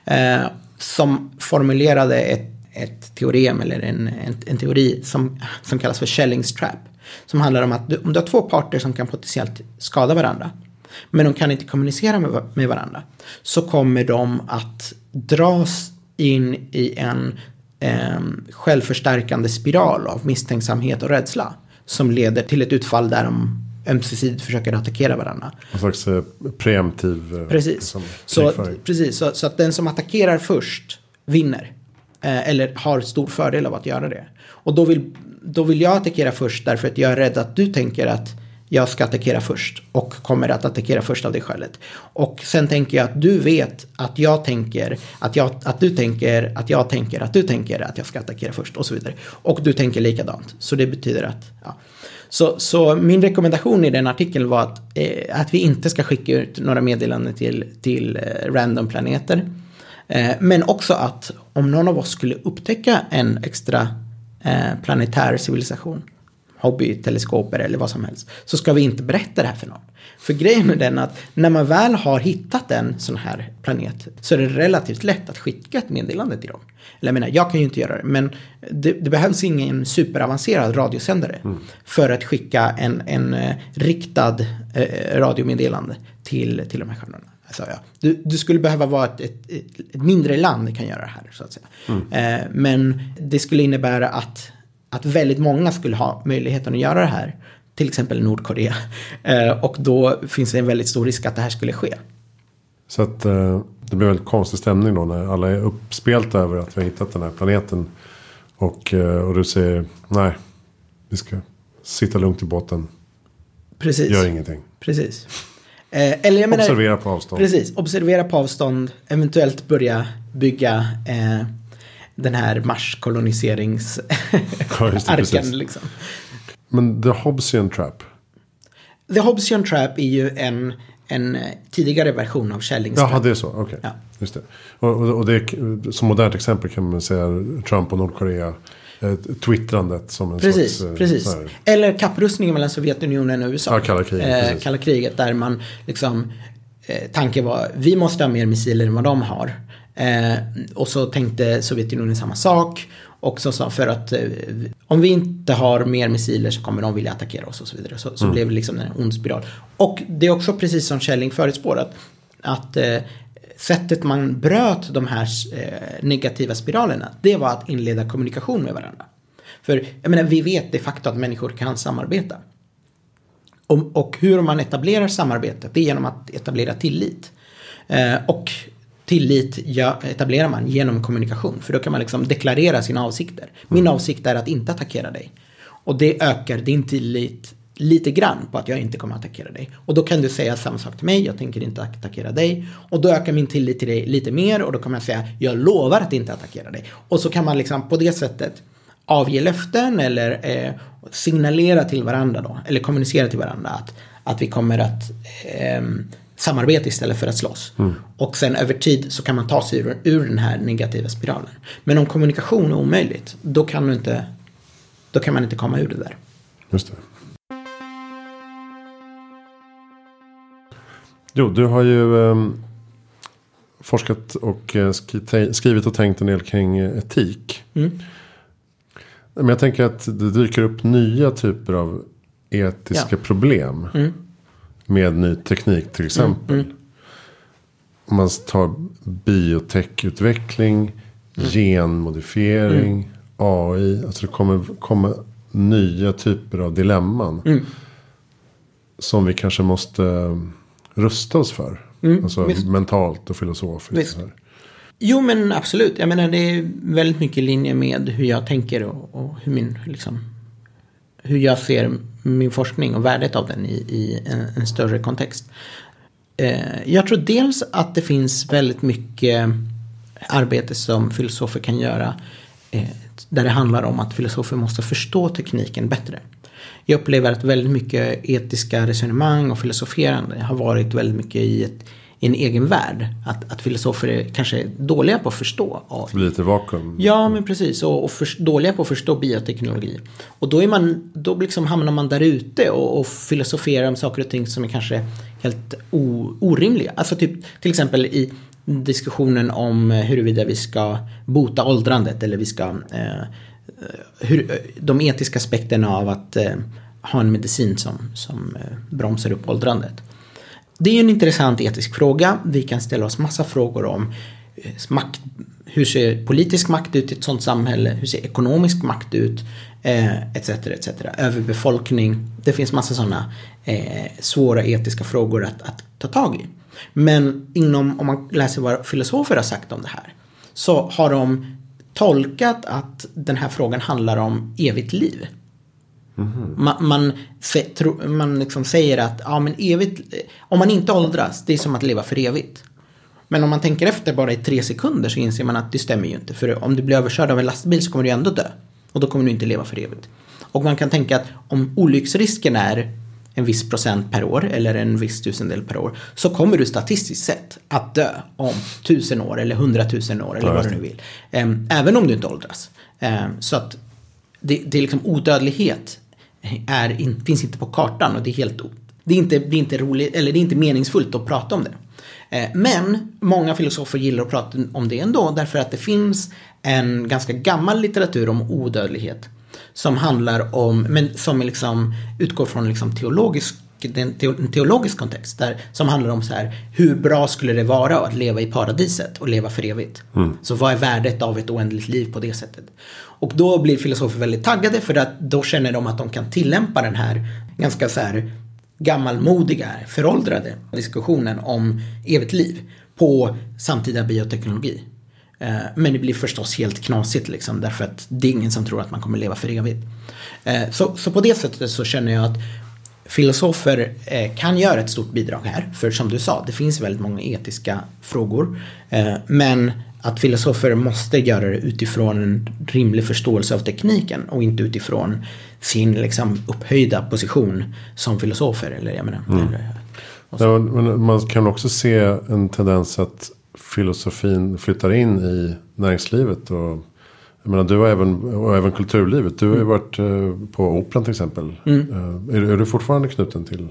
Eh, som formulerade ett, ett teorem eller en, en, en, teori som, som kallas för Schellings trap. Som handlar om att du, om du har två parter som kan potentiellt skada varandra men de kan inte kommunicera med, med varandra så kommer de att dras in i en eh, självförstärkande spiral av misstänksamhet och rädsla som leder till ett utfall där de ömsesidigt försöker attackera varandra. En slags eh, preemptiv eh, Precis. Liksom, så, precis så, så, att den som attackerar först vinner. Eh, eller har stor fördel av att göra det. Och då vill, då vill jag attackera först därför att jag är rädd att du tänker att jag ska attackera först och kommer att attackera först av det skälet. Och sen tänker jag att du vet att jag tänker att, jag, att du tänker att jag tänker att du tänker att jag ska attackera först och så vidare. Och du tänker likadant. Så det betyder att ja. Så, så min rekommendation i den artikeln var att, eh, att vi inte ska skicka ut några meddelanden till, till eh, random planeter. Eh, men också att om någon av oss skulle upptäcka en extra eh, planetär civilisation hobbyteleskoper eller vad som helst. Så ska vi inte berätta det här för någon. För grejen är den att när man väl har hittat en sån här planet så är det relativt lätt att skicka ett meddelande till dem. Eller jag menar, jag kan ju inte göra det, men det, det behövs ingen superavancerad radiosändare mm. för att skicka en, en uh, riktad uh, radiomeddelande till, till de här stjärnorna. Alltså, ja. du, du, skulle behöva vara ett, ett, ett, mindre land kan göra det här, så att säga. Mm. Uh, men det skulle innebära att att väldigt många skulle ha möjligheten att göra det här. Till exempel Nordkorea. Eh, och då finns det en väldigt stor risk att det här skulle ske. Så att eh, det blir väldigt konstig stämning då när alla är uppspelta över att vi har hittat den här planeten. Och, eh, och du säger nej, vi ska sitta lugnt i båten. Precis. Gör ingenting. Precis. Eh, eller jag menar, observera på avstånd. Precis, observera på avstånd. Eventuellt börja bygga eh, den här Mars-koloniserings-arken. Ja, liksom. Men The Hobbesian Trap? The Hobbesian Trap är ju en, en tidigare version av Schellings Jaha, det är så. Okej. Okay. Ja. Just det. Och, och, och, det är, som modernt exempel kan man säga Trump och Nordkorea. Eh, twittrandet som en precis, sorts... Eh, precis. Eller kapprustningen mellan Sovjetunionen och USA. Ja, kalla kriget. Eh, kalla kriget där man liksom... Eh, tanken var vi måste ha mer missiler än vad de har. Eh, och så tänkte Sovjetunionen samma sak. Och så sa för att eh, om vi inte har mer missiler så kommer de vilja attackera oss och så vidare. Så, så mm. blev det liksom en ond spiral. Och det är också precis som Källing förutspårat. Att eh, sättet man bröt de här eh, negativa spiralerna. Det var att inleda kommunikation med varandra. För jag menar, vi vet de facto att människor kan samarbeta. Och, och hur man etablerar samarbetet, det är genom att etablera tillit. Eh, och tillit etablerar man genom kommunikation. För då kan man liksom deklarera sina avsikter. Min mm. avsikt är att inte attackera dig. Och det ökar din tillit lite grann på att jag inte kommer att attackera dig. Och då kan du säga samma sak till mig, jag tänker inte attackera dig. Och då ökar min tillit till dig lite mer och då kommer jag säga, jag lovar att inte attackera dig. Och så kan man liksom på det sättet avge löften eller eh, signalera till varandra då, eller kommunicera till varandra att, att vi kommer att eh, samarbete istället för att slåss. Mm. Och sen över tid så kan man ta sig ur, ur den här negativa spiralen. Men om kommunikation är omöjligt, då kan, du inte, då kan man inte komma ur det där. Just det. Jo, du har ju eh, forskat och eh, skrivit och tänkt en del kring etik. Mm. Men jag tänker att det dyker upp nya typer av etiska ja. problem. Mm med ny teknik till exempel. Mm, mm. Om man tar biotechutveckling, mm. genmodifiering, AI, alltså det kommer komma nya typer av dilemman. Mm. Som vi kanske måste rusta oss för. Mm, alltså visst. mentalt och filosofiskt. Visst. Jo men absolut. Jag menar det är väldigt mycket i linje med hur jag tänker och, och hur min liksom hur jag ser min forskning och värdet av den i, i en, en större kontext. Eh, jag tror dels att det finns väldigt mycket arbete som filosofer kan göra eh, där det handlar om att filosofer måste förstå tekniken bättre. Jag upplever att väldigt mycket etiska resonemang och filosoferande har varit väldigt mycket i, ett, i en egen värld. Att, att filosofer är kanske dåliga på att förstå AI. Det blir lite vakuum. Ja, men precis. Och, och för, dåliga på att förstå bioteknologi. Och då, är man, då liksom hamnar man där ute och, och filosoferar om saker och ting som är kanske helt o, orimliga. Alltså typ, till exempel i diskussionen om huruvida vi ska bota åldrandet eller vi ska eh, hur, de etiska aspekterna av att eh, ha en medicin som, som eh, bromsar upp åldrandet. Det är ju en intressant etisk fråga. Vi kan ställa oss massa frågor om eh, makt, hur ser politisk makt ut i ett sånt samhälle? Hur ser ekonomisk makt ut? Eh, etc, etc. Överbefolkning. Det finns massa sådana eh, svåra etiska frågor att, att ta tag i. Men inom, om man läser vad filosofer har sagt om det här. Så har de tolkat att den här frågan handlar om evigt liv. Man, man, se- tro- man liksom säger att ja, men evigt, om man inte åldras, det är som att leva för evigt. Men om man tänker efter bara i tre sekunder så inser man att det stämmer ju inte. För om du blir överkörd av en lastbil så kommer du ändå dö. Och då kommer du inte leva för evigt. Och man kan tänka att om olycksrisken är en viss procent per år eller en viss tusendel per år så kommer du statistiskt sett att dö om tusen år eller hundratusen år eller vad du nu vill. Ehm, Även om du inte åldras. Ehm, Så att det, det är liksom odödlighet är, in, finns inte på kartan och det är helt det är inte, det är inte roligt, eller det är inte meningsfullt att prata om det. Eh, men många filosofer gillar att prata om det ändå därför att det finns en ganska gammal litteratur om odödlighet som handlar om, men som liksom, utgår från liksom teologisk, en teologisk kontext där, som handlar om så här, hur bra skulle det vara att leva i paradiset och leva för evigt? Så vad är värdet av ett oändligt liv på det sättet? Och då blir filosofer väldigt taggade för att då känner de att de kan tillämpa den här ganska så här gammalmodiga, föråldrade diskussionen om evigt liv på samtida bioteknologi. Eh, Men det blir förstås helt knasigt liksom därför att det är ingen som tror att man kommer leva för evigt. Eh, Så, så på det sättet så känner jag att filosofer eh, kan göra ett stort bidrag här. För som du sa, det finns väldigt många etiska frågor. Eh, Men att filosofer måste göra det utifrån en rimlig förståelse av tekniken och inte utifrån sin liksom, upphöjda position som filosofer. Eller, jag menar, eller, och så. Ja, men man kan också se en tendens att filosofin flyttar in i näringslivet. Och, jag menar, du har även, och även kulturlivet. Du har ju Mm. varit eh, på Operan till exempel. Eh, Är, är du fortfarande knuten till?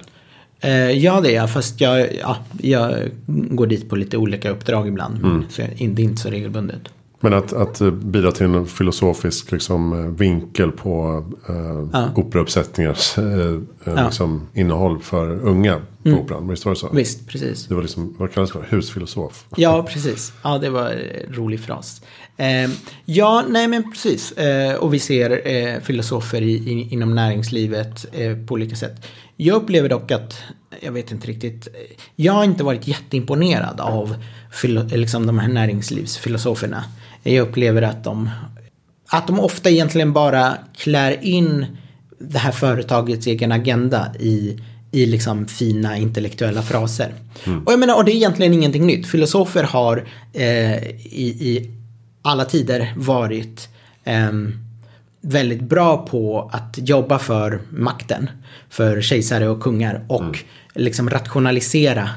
Eh, ja, det är jag. Fast jag, ja, jag går dit på lite olika uppdrag ibland. Mm. Så det är inte så regelbundet. Men att, att bidra till en filosofisk liksom, eh, vinkel på eh, Ja. operauppsättningars eh, eh, Ja. Mm. liksom, innehåll för unga på Operan. Visst var det så? Visst, precis. Det var liksom, vad kallas det för? Husfilosof. Ja, precis. Ja, det var en rolig fras. Eh, ja, nej men precis. Eh, och vi ser eh, filosofer i, i, inom näringslivet på olika sätt. Jag upplever dock att, jag vet inte riktigt, jag har inte varit jätteimponerad av filo, liksom de här näringslivsfilosoferna. Jag upplever att de, att de ofta egentligen bara klär in det här företagets egen agenda i, i liksom fina intellektuella fraser. Och jag menar, och det är egentligen ingenting nytt. Filosofer har eh, i, i alla tider varit ehm, väldigt bra på att jobba för makten. För kejsare och kungar och liksom rationalisera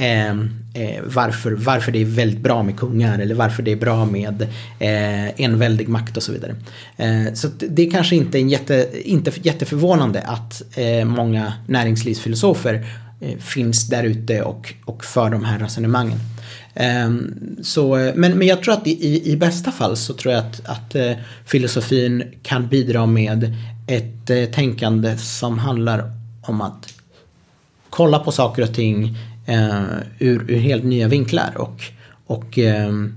Ehm, eh, varför, varför det är väldigt bra med kungar eller varför det är bra med eh, enväldig makt och så vidare. Eh, så det är kanske inte, en jätte, inte jätteförvånande att eh, många näringslivsfilosofer eh, finns där ute och, och för de här resonemangen. Ehm, så, men, men jag tror att i, i, i bästa fall så tror jag att, att eh, filosofin kan bidra med ett eh, tänkande som handlar om att kolla på saker och ting eh, ur, ur helt nya vinklar och, och ehm,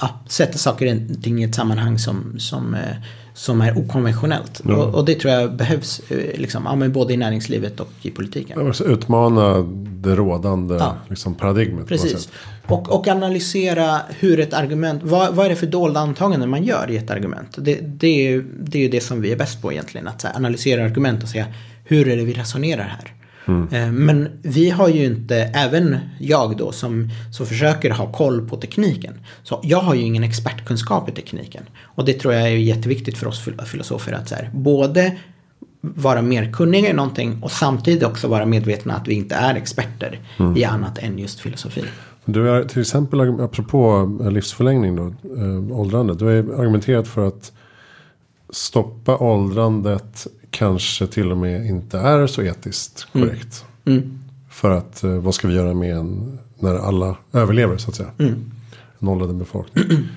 ja, sätta saker och ting i ett sammanhang som, som, eh, som är okonventionellt. Mm. Och, och, det tror jag behövs eh, liksom, ja, både i näringslivet och i politiken. Utmana det rådande ja. liksom, paradigmet. Precis. Och, och analysera hur ett argument, vad, vad är det för dolda antaganden man gör i ett argument? Det, det, är, ju, det är ju det som vi är bäst på egentligen. Att här, analysera argument och säga hur är det vi resonerar här? Mm. Men vi har ju inte, även jag då som, som försöker ha koll på tekniken. Så jag har ju ingen expertkunskap i tekniken. Och det tror jag är jätteviktigt för oss filosofer att så här, både vara mer kunniga i någonting och samtidigt också vara medvetna att vi inte är experter mm. i annat än just filosofi. Du är till exempel, apropå livsförlängning då, äh, åldrande. Du har argumenterat för att stoppa åldrandet kanske till och med inte är så etiskt mm. korrekt. Mm. Mm. För att eh, vad ska vi göra med en när alla överlever så att säga. Mm. En åldrande befolkning.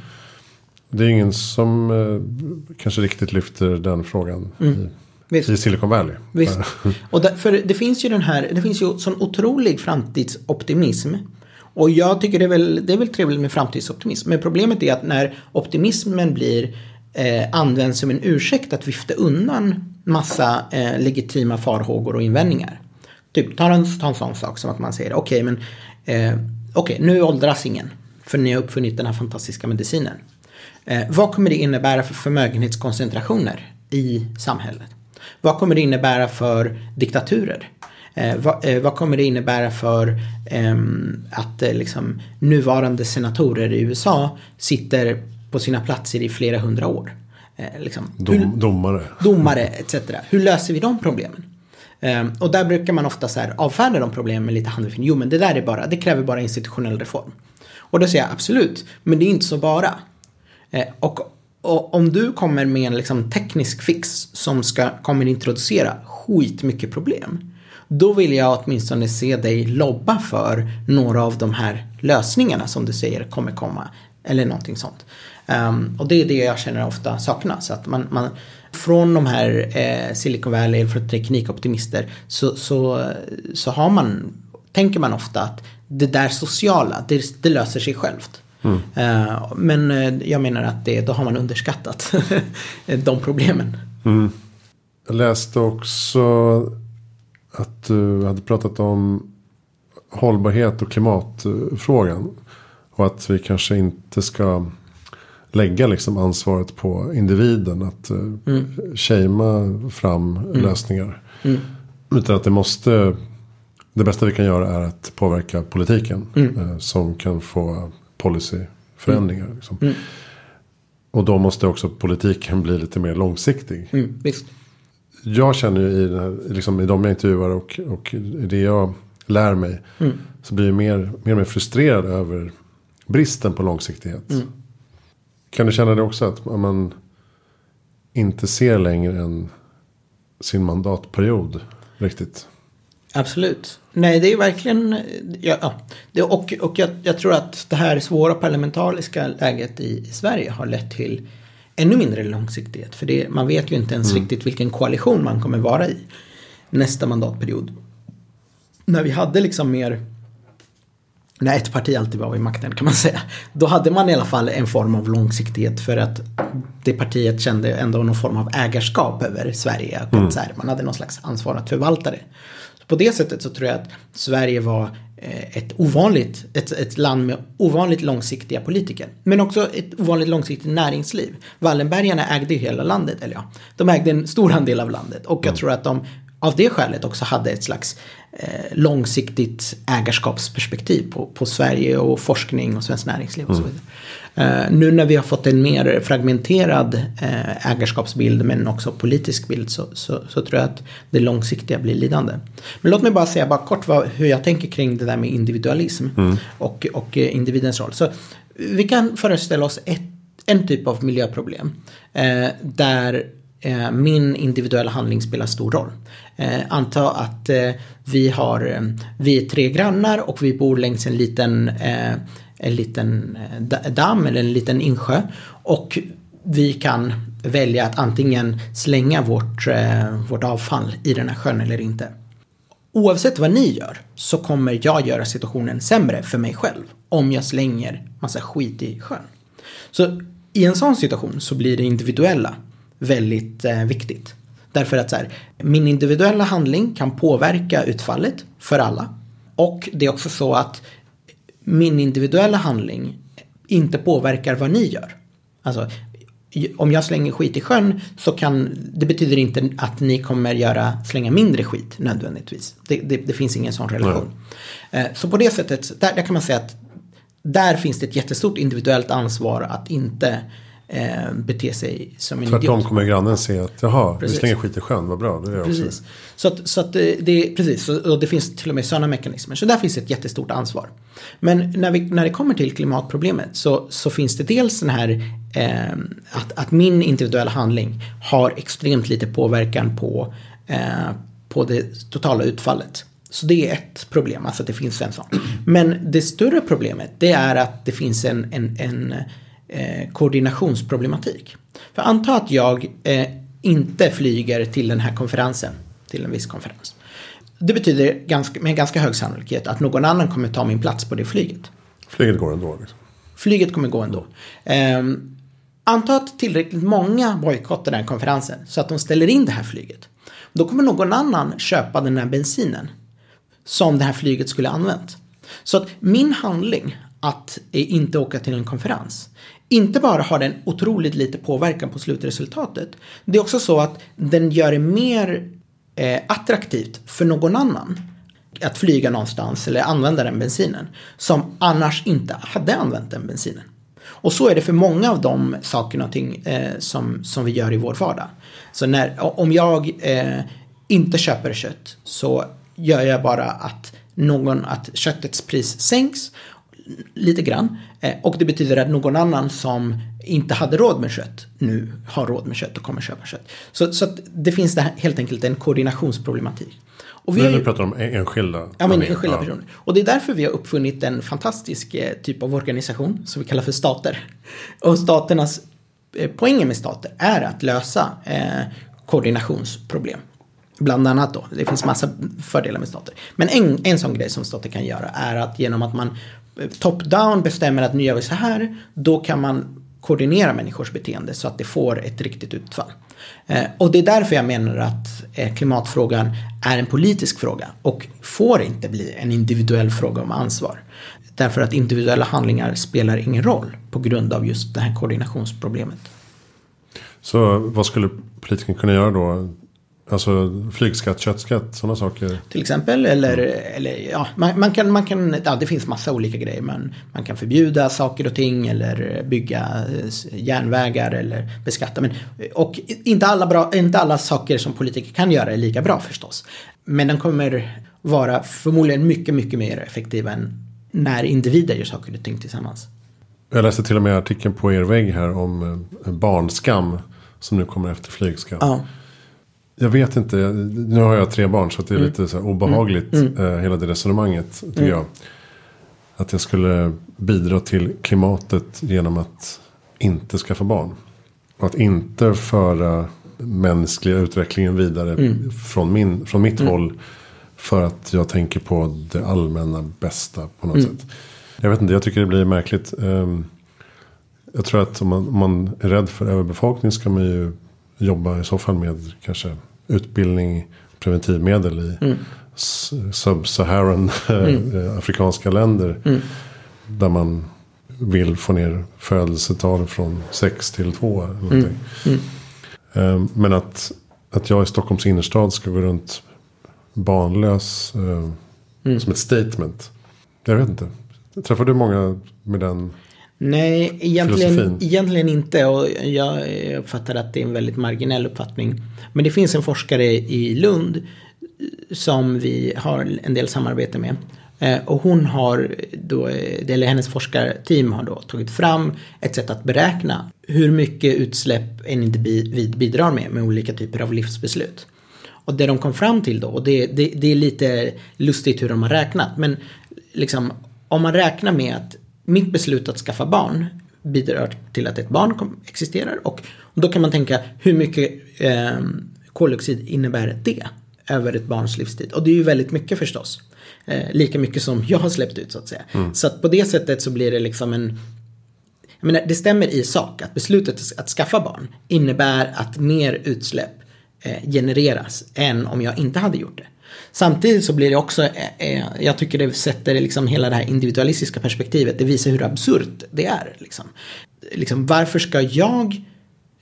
Det är ingen som eh, kanske riktigt lyfter den frågan mm. i, i, Silicon Valley. Visst. Och därför, det finns ju den här, det finns ju sån otrolig framtidsoptimism. Och jag tycker det är väl, det är väl trevligt med framtidsoptimism. Men problemet är att när optimismen blir eh, används som en ursäkt att vifta undan massa eh, legitima farhågor och invändningar. Typ, ta en, ta en sån sak som att man säger okej, okay, men eh, okay, nu åldras ingen. För ni har uppfunnit den här fantastiska medicinen. Eh, vad kommer det innebära för förmögenhetskoncentrationer i samhället? Vad kommer det innebära för diktaturer? Eh, vad, eh, vad, kommer det innebära för ehm, att eh, liksom, nuvarande senatorer i USA sitter på sina platser i flera hundra år? Eh, liksom, Dom, hur, domare. Domare etc. Hur löser vi de problemen? Um, och där brukar man ofta så här avfärda de problemen med lite handfin. Jo men det där är bara, det kräver bara institutionell reform. Och då säger jag absolut, men det är inte så bara. Uh, och, och, om du kommer med en liksom, teknisk fix som ska, kommer introducera skitmycket problem. Då vill jag åtminstone se dig lobba för några av de här lösningarna som du säger kommer komma. Eller någonting sånt. Um, och det är det jag känner ofta saknas. Att man, man, från de här eh, Silicon Valley, från teknikoptimister, så, så, så har man, tänker man ofta att det där sociala, det, det löser sig självt. Mm. Uh, men uh, jag menar att det, då har man underskattat de problemen. Mm. Jag läste också att du hade pratat om hållbarhet och klimatfrågan. Och att vi kanske inte ska lägga liksom ansvaret på individen. Att eh, mm. fram mm. lösningar. Mm. Utan att det måste. Det bästa vi kan göra är att påverka politiken. Mm. Eh, som kan få policyförändringar. Liksom. Mm. Och då måste också politiken bli lite mer långsiktig. Mm. Jag känner ju i, här, liksom, i de jag intervjuar och, och det jag lär mig. Mm. Så blir jag mer, mer och mer frustrerad över bristen på långsiktighet. Kan du känna det också att man inte ser längre än sin mandatperiod riktigt? Absolut. Nej, det är verkligen... Ja, det, och och jag, jag, tror att det här svåra parlamentariska läget i, i Sverige har lett till ännu mindre långsiktighet. För det, man vet ju inte ens mm. riktigt vilken koalition man kommer vara i nästa mandatperiod. När vi hade liksom mer när ett parti alltid var vid makten kan man säga. Då hade man i alla fall en form av långsiktighet för att det partiet kände ändå någon form av ägarskap över Sverige. Och mm. här, man hade någon slags ansvar att förvalta det. Så på det sättet så tror jag att Sverige var eh, ett ovanligt, ett, ett land med ovanligt långsiktiga politiker. Men också ett ovanligt långsiktigt näringsliv. Wallenbergarna ägde hela landet, eller ja, de ägde en stor andel av landet. Och jag mm. tror att de av det skälet också hade ett slags eh, långsiktigt ägarskapsperspektiv på, på Sverige och forskning och svenskt näringsliv och så mm. vidare. Eh, nu när vi har fått en mer fragmenterad eh, ägarskapsbild men också politisk bild så, så, så, tror jag att det långsiktiga blir lidande. Men låt mig bara säga bara kort vad, hur jag tänker kring det där med individualism mm. och, och individens roll. Så vi kan föreställa oss ett, en typ av miljöproblem där Eh, min individuella handling spelar stor roll. Eh, anta att eh, vi, har, eh, vi är tre grannar och vi bor längs en liten, eh, en liten eh, damm eller en liten insjö. Och vi kan välja att antingen slänga vårt, vårt avfall i den här sjön eller inte. Oavsett vad ni gör så kommer jag göra situationen sämre för mig själv om jag slänger massa skit i sjön. Så i en sån situation så blir det individuella väldigt eh, viktigt. Därför att så här, min individuella handling kan påverka utfallet för alla. Och det är också så att min individuella handling inte påverkar vad ni gör. Alltså, om jag slänger skit i sjön så kan det betyder inte att ni kommer göra slänga mindre skit nödvändigtvis. Det, det, det finns ingen sån relation. Nej. Så på det sättet, där, där, kan man säga att där finns det ett jättestort individuellt ansvar att inte eh, bete sig som en Tvärtom idiot. kommer grannen se att jaha, precis. vi slänger skit i sjön, vad bra. Det är precis. Också. Så att, så att det, precis, och det finns till och med sådana mekanismer. Så där finns ett jättestort ansvar. Men när, vi, när det kommer till klimatproblemet så, så finns det dels den här eh, att, att min individuella handling har extremt lite påverkan på, eh, på det totala utfallet. Så det är ett problem, alltså att det finns en sån. Men det större problemet det är att det finns en, en, en eh, koordinationsproblematik. För anta att jag eh, inte flyger till den här konferensen, till en viss konferens. Det betyder ganska, med ganska hög sannolikhet att någon annan kommer ta min plats på det flyget. Flyget går ändå? Liksom. Flyget kommer gå ändå. Eh, anta att tillräckligt många bojkottar den här konferensen så att de ställer in det här flyget. Då kommer någon annan köpa den här bensinen som det här flyget skulle använt. Så att min handling att inte åka till en konferens inte bara har den otroligt lite påverkan på slutresultatet. Det är också så att den gör det mer eh, attraktivt för någon annan att flyga någonstans eller använda den bensinen som annars inte hade använt den bensinen. Och så är det för många av de sakerna och ting eh, som, som vi gör i vår vardag. Så när, om jag eh, inte köper kött så gör jag bara att någon, att köttets pris sänks lite grann. Eh, och det betyder att någon annan som inte hade råd med kött nu har råd med kött och kommer köpa kött. Så, så det finns det helt enkelt en koordinationsproblematik. Och vi Men du pratar om enskilda? Ja, men enskilda personer. Och det är därför vi har uppfunnit en fantastisk eh, typ av organisation som vi kallar för stater. Och staternas eh, poängen med stater är att lösa eh, koordinationsproblem. Bland annat då, det finns massa fördelar med stater. Men en, en sån grej som stater kan göra är att genom att man top-down bestämmer att nu gör vi så här, då kan man koordinera människors beteende så att det får ett riktigt utfall. Eh, och det är därför jag menar att eh, klimatfrågan är en politisk fråga och får inte bli en individuell fråga om ansvar. Därför att individuella handlingar spelar ingen roll på grund av just det här koordinationsproblemet. Så vad skulle politiken kunna göra då? Alltså flygskatt, köttskatt, sådana saker. Till exempel. Eller, mm. eller ja, man, man, kan, man kan, ja, det finns massa olika grejer. Man, man kan förbjuda saker och ting eller bygga järnvägar eller beskatta. Men, och inte alla, bra, inte alla saker som politiker kan göra är lika bra förstås. Men den kommer vara förmodligen mycket, mycket mer effektiv än när individer gör saker och ting tillsammans. Jag läste till och med artikeln på er vägg här om eh, barnskam som nu kommer efter flygskatt. Ja. Jag vet inte, nu har jag tre barn så det är mm. lite så obehagligt mm. mm. eh, hela det resonemanget tycker mm. jag. Att jag skulle bidra till klimatet genom att inte skaffa barn. Och att inte föra mänskliga utvecklingen vidare mm. från, min, från mitt mm. håll. För att jag tänker på det allmänna bästa på något sätt. Jag vet inte, jag tycker det blir märkligt. Um, jag tror att om man, om man är rädd för överbefolkning ska man ju jobba i så fall med kanske utbildning, preventivmedel i mm. sub-Saharan mm. Eh, afrikanska länder. Mm. Där man vill få ner födelsetal från 6 till 2. Mm. mm. Ehm, men att, att jag i Stockholms innerstad ska gå runt barnlös eh, mm. som ett statement. Jag vet inte. Träffar du många med den Nej, egentligen, egentligen inte. Och jag uppfattar att det är en väldigt marginell uppfattning. Men det finns en forskare i Lund som vi har en del samarbete med. Eh, och hon har då, eller hennes forskarteam har då tagit fram ett sätt att beräkna hur mycket utsläpp en individ bidrar med med olika typer av livsbeslut. Och det de kom fram till då, och det, det, det är lite lustigt hur de har räknat, men liksom om man räknar med att mitt beslut att skaffa barn bidrar till att ett barn existerar och då kan man tänka hur mycket eh, koldioxid innebär det över ett barns livstid? Och det är ju väldigt mycket förstås. Eh, lika mycket som jag har släppt ut så att säga. Mm. Så att på det sättet så blir det liksom en jag menar, det stämmer i sak att beslutet att skaffa barn innebär att mer utsläpp eh, genereras än om jag inte hade gjort det. Samtidigt så blir det också, eh, eh, jag tycker det sätter liksom hela det här individualistiska perspektivet, det visar hur absurt det är. Liksom. Liksom, varför ska jag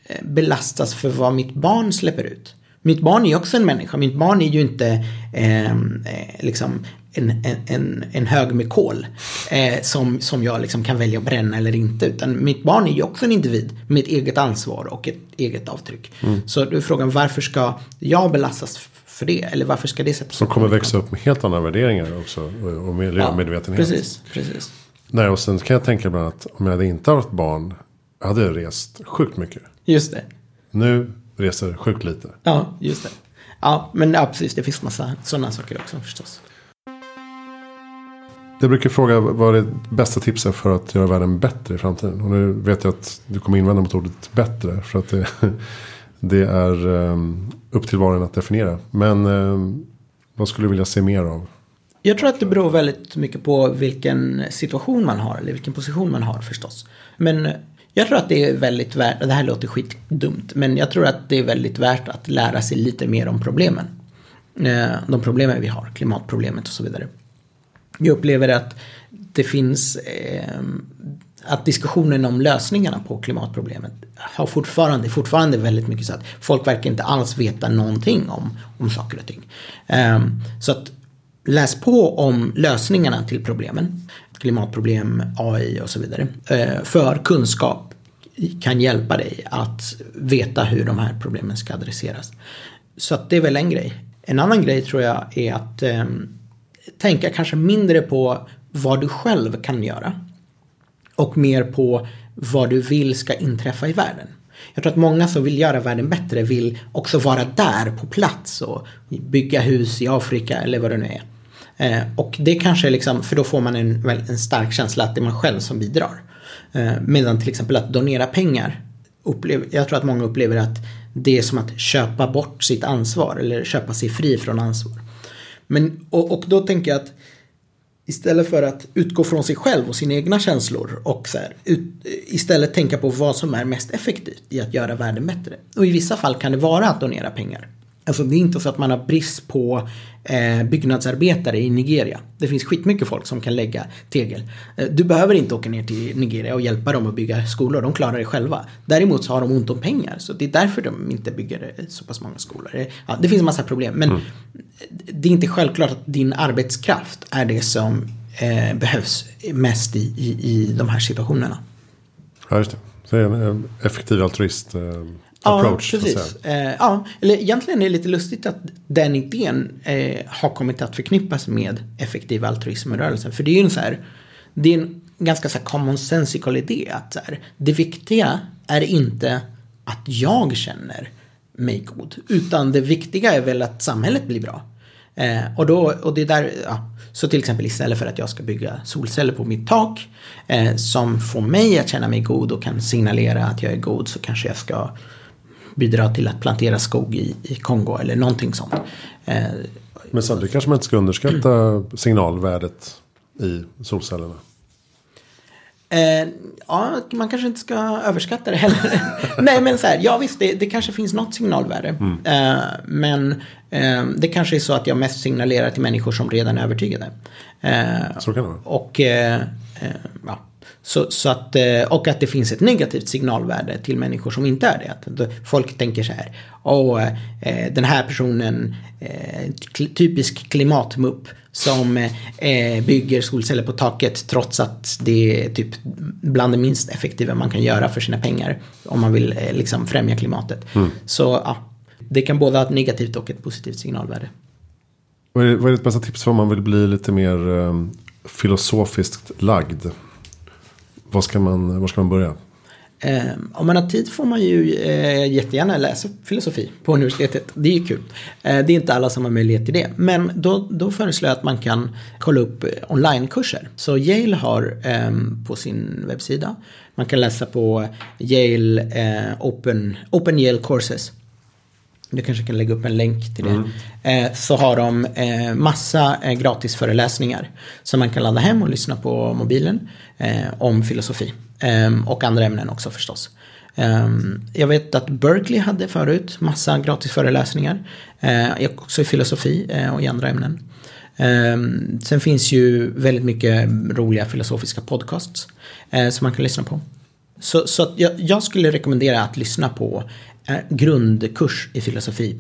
eh, belastas för vad mitt barn släpper ut? Mitt barn är ju också en människa, mitt barn är ju inte ehm, eh, liksom en, en, en hög med kol eh, som, som jag liksom kan välja att bränna eller inte. Utan mitt barn är ju också en individ med ett eget ansvar och ett eget avtryck. Mm. Så då är frågan varför ska jag belastas för det? Eller varför ska det sättas Som kommer växa upp med helt andra värderingar också och miljömedvetenhet. Ja, precis, precis. Nej, och sen kan jag tänka ibland att om jag hade inte haft barn jag hade rest sjukt mycket. Just det. Nu reser sjukt lite. Ja, just det. Ja, men ja, precis. Det finns massa sådana saker också förstås. Jag brukar fråga vad det bästa tipset för att göra världen bättre i framtiden. Och nu vet jag att du kommer invända mot ordet bättre. För att det, det är ehm, upp till var och en att definiera. Men ehm, vad skulle du vilja se mer av? Jag tror att det beror väldigt mycket på vilken situation man har. Eller vilken position man har förstås. Men eh, jag tror att det är väldigt värt, det här låter skitdumt, men jag tror att det är väldigt värt att lära sig lite mer om problemen. Eh, de problemen vi har, klimatproblemet och så vidare. Jag upplever att det finns eh, att diskussionen om lösningarna på klimatproblemet har fortfarande, fortfarande väldigt mycket så att folk verkar inte alls veta någonting om, om saker och ting. Um, så att läs på om lösningarna till problemen, klimatproblem, AI och så vidare. Uh, för kunskap kan hjälpa dig att veta hur de här problemen ska adresseras. Så att det är väl en grej. En annan grej tror jag är att um, tänka kanske mindre på vad du själv kan göra. Och mer på vad du vill ska inträffa i världen. Jag tror att många som vill göra världen bättre vill också vara där på plats och bygga hus i Afrika eller vad det nu är. Eh, och det kanske är liksom, för då får man en, en stark känsla att det är man själv som bidrar. Eh, medan till exempel att donera pengar, upplever, jag tror att många upplever att det är som att köpa bort sitt ansvar eller köpa sig fri från ansvar. Men, och, och då tänker jag att istället för att utgå från sig själv och sina egna känslor och så här, ut, istället tänka på vad som är mest effektivt i att göra världen bättre. Och i vissa fall kan det vara att donera pengar. Alltså det är inte så att man har brist på eh, byggnadsarbetare i Nigeria. Det finns skitmycket folk som kan lägga tegel. Eh, du behöver inte åka ner till Nigeria och hjälpa dem att bygga skolor, de klarar det själva. Däremot så har de ont om pengar, så det är därför de inte bygger eh, så pass många skolor. Eh, ja, det finns en massa problem, men mm. det är inte självklart att din arbetskraft är det som eh, behövs mest i, i, i de här situationerna. Ja, just det. Så en effektiv altruist. Approach. Ja, precis. Eh, ja, eller egentligen är det lite lustigt att den idén eh, har kommit att förknippas med effektiv altruism i rörelsen. För det är ju en så här, det är en ganska så här common sensical idé att så här, det viktiga är inte att jag känner mig god, utan det viktiga är väl att samhället blir bra. Eh, och, då, och det är där, ja, så till exempel istället för att jag ska bygga solceller på mitt tak eh, som får mig att känna mig god och kan signalera att jag är god så kanske jag ska bidra till att plantera skog i, i Kongo eller någonting sånt. Eh, Men samtidigt kanske man inte ska underskatta signalvärdet i solcellerna. Eh, ja, man kanske inte ska överskatta det heller. Nej, men så här, ja visst, det, det kanske finns något signalvärde. Mm. Eh, men eh, det kanske är så att jag mest signalerar till människor som redan är övertygade. Eh, så kan det vara. Och, eh, ja. Så, så att, eh, och att det finns ett negativt signalvärde till människor som inte är det. Att folk tänker så här, åh, eh, den här personen, eh, typisk klimatmupp som bygger solceller på taket trots att det är typ bland det minst effektiva man kan göra för sina pengar om man vill liksom främja klimatet. Mm. Så ja, det kan både ha ett negativt och ett positivt signalvärde. Vad är, vad är ditt bästa tips för om man vill bli lite mer um, filosofiskt lagd? Var ska man, var ska man börja? Eh, om man har tid får man ju eh, jättegärna läsa filosofi på universitetet. Det är ju kul. Eh, det är inte alla som har möjlighet till det. Men då, då föreslår jag att man kan kolla upp eh, onlinekurser. Så Yale har ehm, på sin webbsida. Man kan läsa på Yale eh, Open, Open Yale Courses. Du kanske kan lägga upp en länk till det. Mm. Eh, så har de eh, massa eh, föreläsningar som man kan ladda hem och lyssna på mobilen om filosofi. Ehm, och andra ämnen också förstås. Ehm, jag vet att Berkeley hade förut massa gratis föreläsningar. Uh, också i filosofi och i andra ämnen. Um, sen finns ju väldigt mycket roliga filosofiska podcasts som man kan lyssna på. Så, så jag, jag, skulle rekommendera att lyssna på grundkurs i filosofi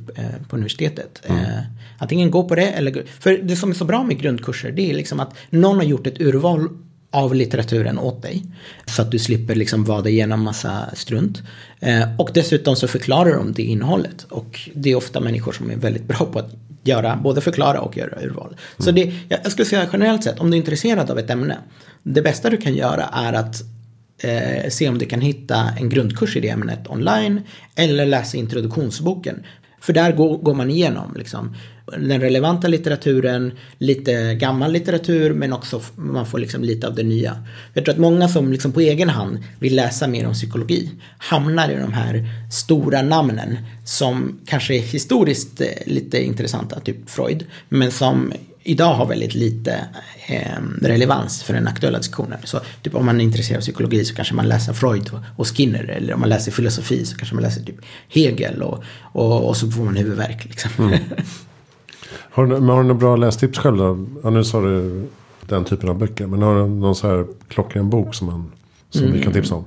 på universitetet. Mm. Antingen gå på det eller... För det som är så bra med grundkurser det är liksom att någon har gjort ett urval av litteraturen åt dig. Så att du slipper liksom vada igenom massa strunt. Eh, och dessutom så förklarar de det innehållet. Och det är ofta människor som är väldigt bra på att göra, både förklara och göra urval. Mm. Så det, jag skulle säga generellt sett, om du är intresserad av ett ämne. Det bästa du kan göra är att eh, se om du kan hitta en grundkurs i det ämnet online. Eller läsa introduktionsboken. För där går, går man igenom liksom, den relevanta litteraturen, lite gammal litteratur men också man får liksom lite av det nya. Jag tror att många som liksom på egen hand vill läsa mer om psykologi hamnar i de här stora namnen som kanske är historiskt eh, lite intressanta, typ Freud, men som idag har väldigt lite eh, relevans för den aktuella diskussionen. Så typ om man är intresserad av psykologi så kanske man läser Freud och Skinner eller om man läser filosofi så kanske man läser typ Hegel och, och, och så får man huvudvärk. Liksom. Mm. Har du, har du några bra lästips själv då? Ja, nu sa du den typen av böcker. Men har du någon så här klockren bok som, man, som mm. vi kan tipsa om?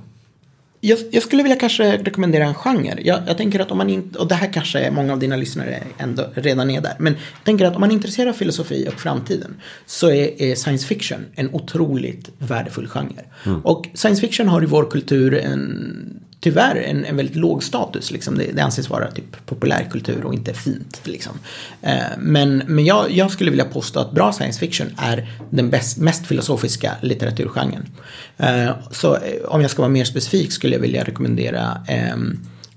Jag, jag, skulle vilja kanske rekommendera en genre. Jag, jag, tänker att om man inte, och det här kanske är många av dina lyssnare ändå redan är där. Men jag tänker att om man är intresserad av filosofi och framtiden så är, är science fiction en otroligt värdefull genre. Mm. Och science fiction har i vår kultur en tyvärr en, en väldigt låg status. Liksom. Det, det anses vara typ populärkultur och inte fint. Liksom. Eh, men men jag, jag, skulle vilja påstå att bra science fiction är den bäst, mest filosofiska litteraturgenren. Eh, så eh, om jag ska vara mer specifik skulle jag vilja rekommendera eh,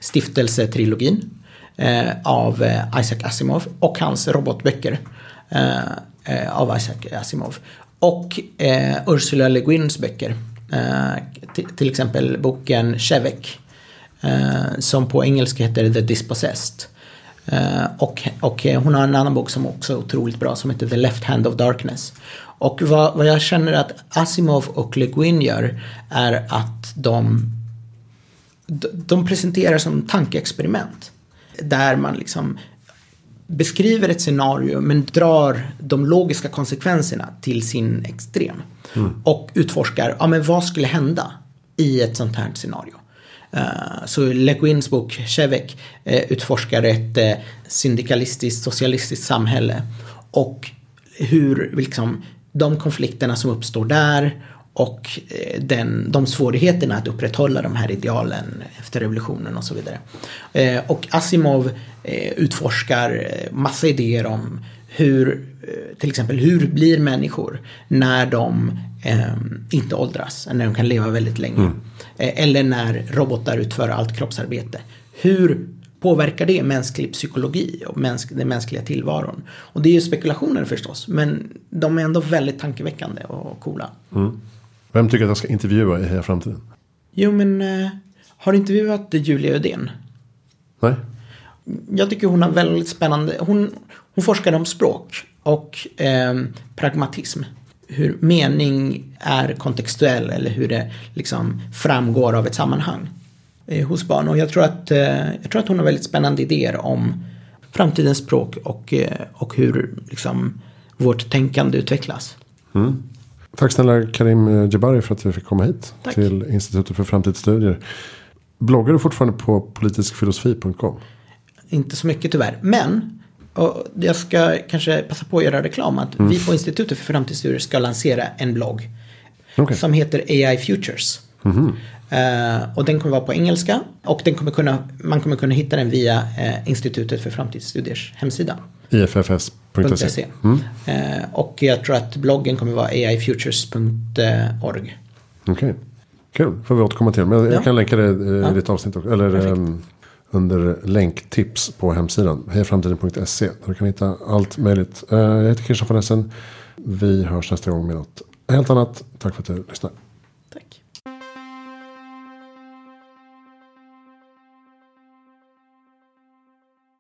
Stiftelsetrilogin eh, av eh, Isaac Asimov och hans robotböcker eh, eh av Isaac Asimov. Och eh, Ursula Le Guins böcker Eh, till exempel boken Chevek. Eh, som på engelska heter The Dispossessed. Eh, och, och hon har en annan bok som också är otroligt bra som heter The Left Hand of Darkness. Och vad, vad jag känner att Asimov och Le Guin gör är att de, de presenterar som tankeexperiment. Där man liksom beskriver ett scenario men drar de logiska konsekvenserna till sin extrem. Mm. Och utforskar, ja men vad skulle hända i ett sånt här scenario? Eh, så Le Guins bok Chevek eh, utforskar ett eh, syndikalistiskt socialistiskt samhälle och hur liksom, de konflikterna som uppstår där och den, de svårigheterna att upprätthålla de här idealen efter revolutionen och så vidare. Och Asimov utforskar massa idéer om hur, eh, till exempel hur blir människor när de eh, inte åldras, när de kan leva väldigt länge. Mm. Eh, eller när robotar utför allt kroppsarbete. Hur påverkar det mänsklig psykologi och mänsk, den mänskliga tillvaron? Och det är ju spekulationer förstås, men de är ändå väldigt tankeväckande och coola. Mm. Vem tycker att jag ska intervjua i Heja Framtiden? Jo, men eh, har du intervjuat Julia Ödén? Nej. Jag tycker hon har väldigt spännande, hon, hon forskar om språk och eh, pragmatism. Hur mening är kontextuell eller hur det liksom framgår av ett sammanhang eh, hos barn. Och jag tror, att, eh, jag tror att hon har väldigt spännande idéer om framtidens språk och, eh, och hur liksom, vårt tänkande utvecklas. Mm. Tack snälla Karim Jabari för att du fick komma hit Tack. till Institutet för framtidsstudier. Bloggar du fortfarande på politiskfilosofi.com? Inte så mycket tyvärr, men och jag ska kanske passa på att göra reklam att mm. vi på Institutet för framtidsstudier ska lansera en blogg. Okay. Som heter AI Futures. Mm. Uh, och den kommer vara på engelska. Och den kommer kunna, man kommer kunna hitta den via uh, Institutet för framtidsstudiers hemsida. IFFS.se. Mm. Uh, och jag tror att bloggen kommer vara aifutures.org. Okej, okay. kul. Får vi återkomma till. Men jag ja. kan länka det i ja. ditt avsnitt också. Eller under länktips på hemsidan. Hejaframtiden.se. Där du kan hitta allt möjligt. Eh, jag heter Christian von Essen. Vi hörs nästa gång med något helt annat. Tack för att du lyssnade.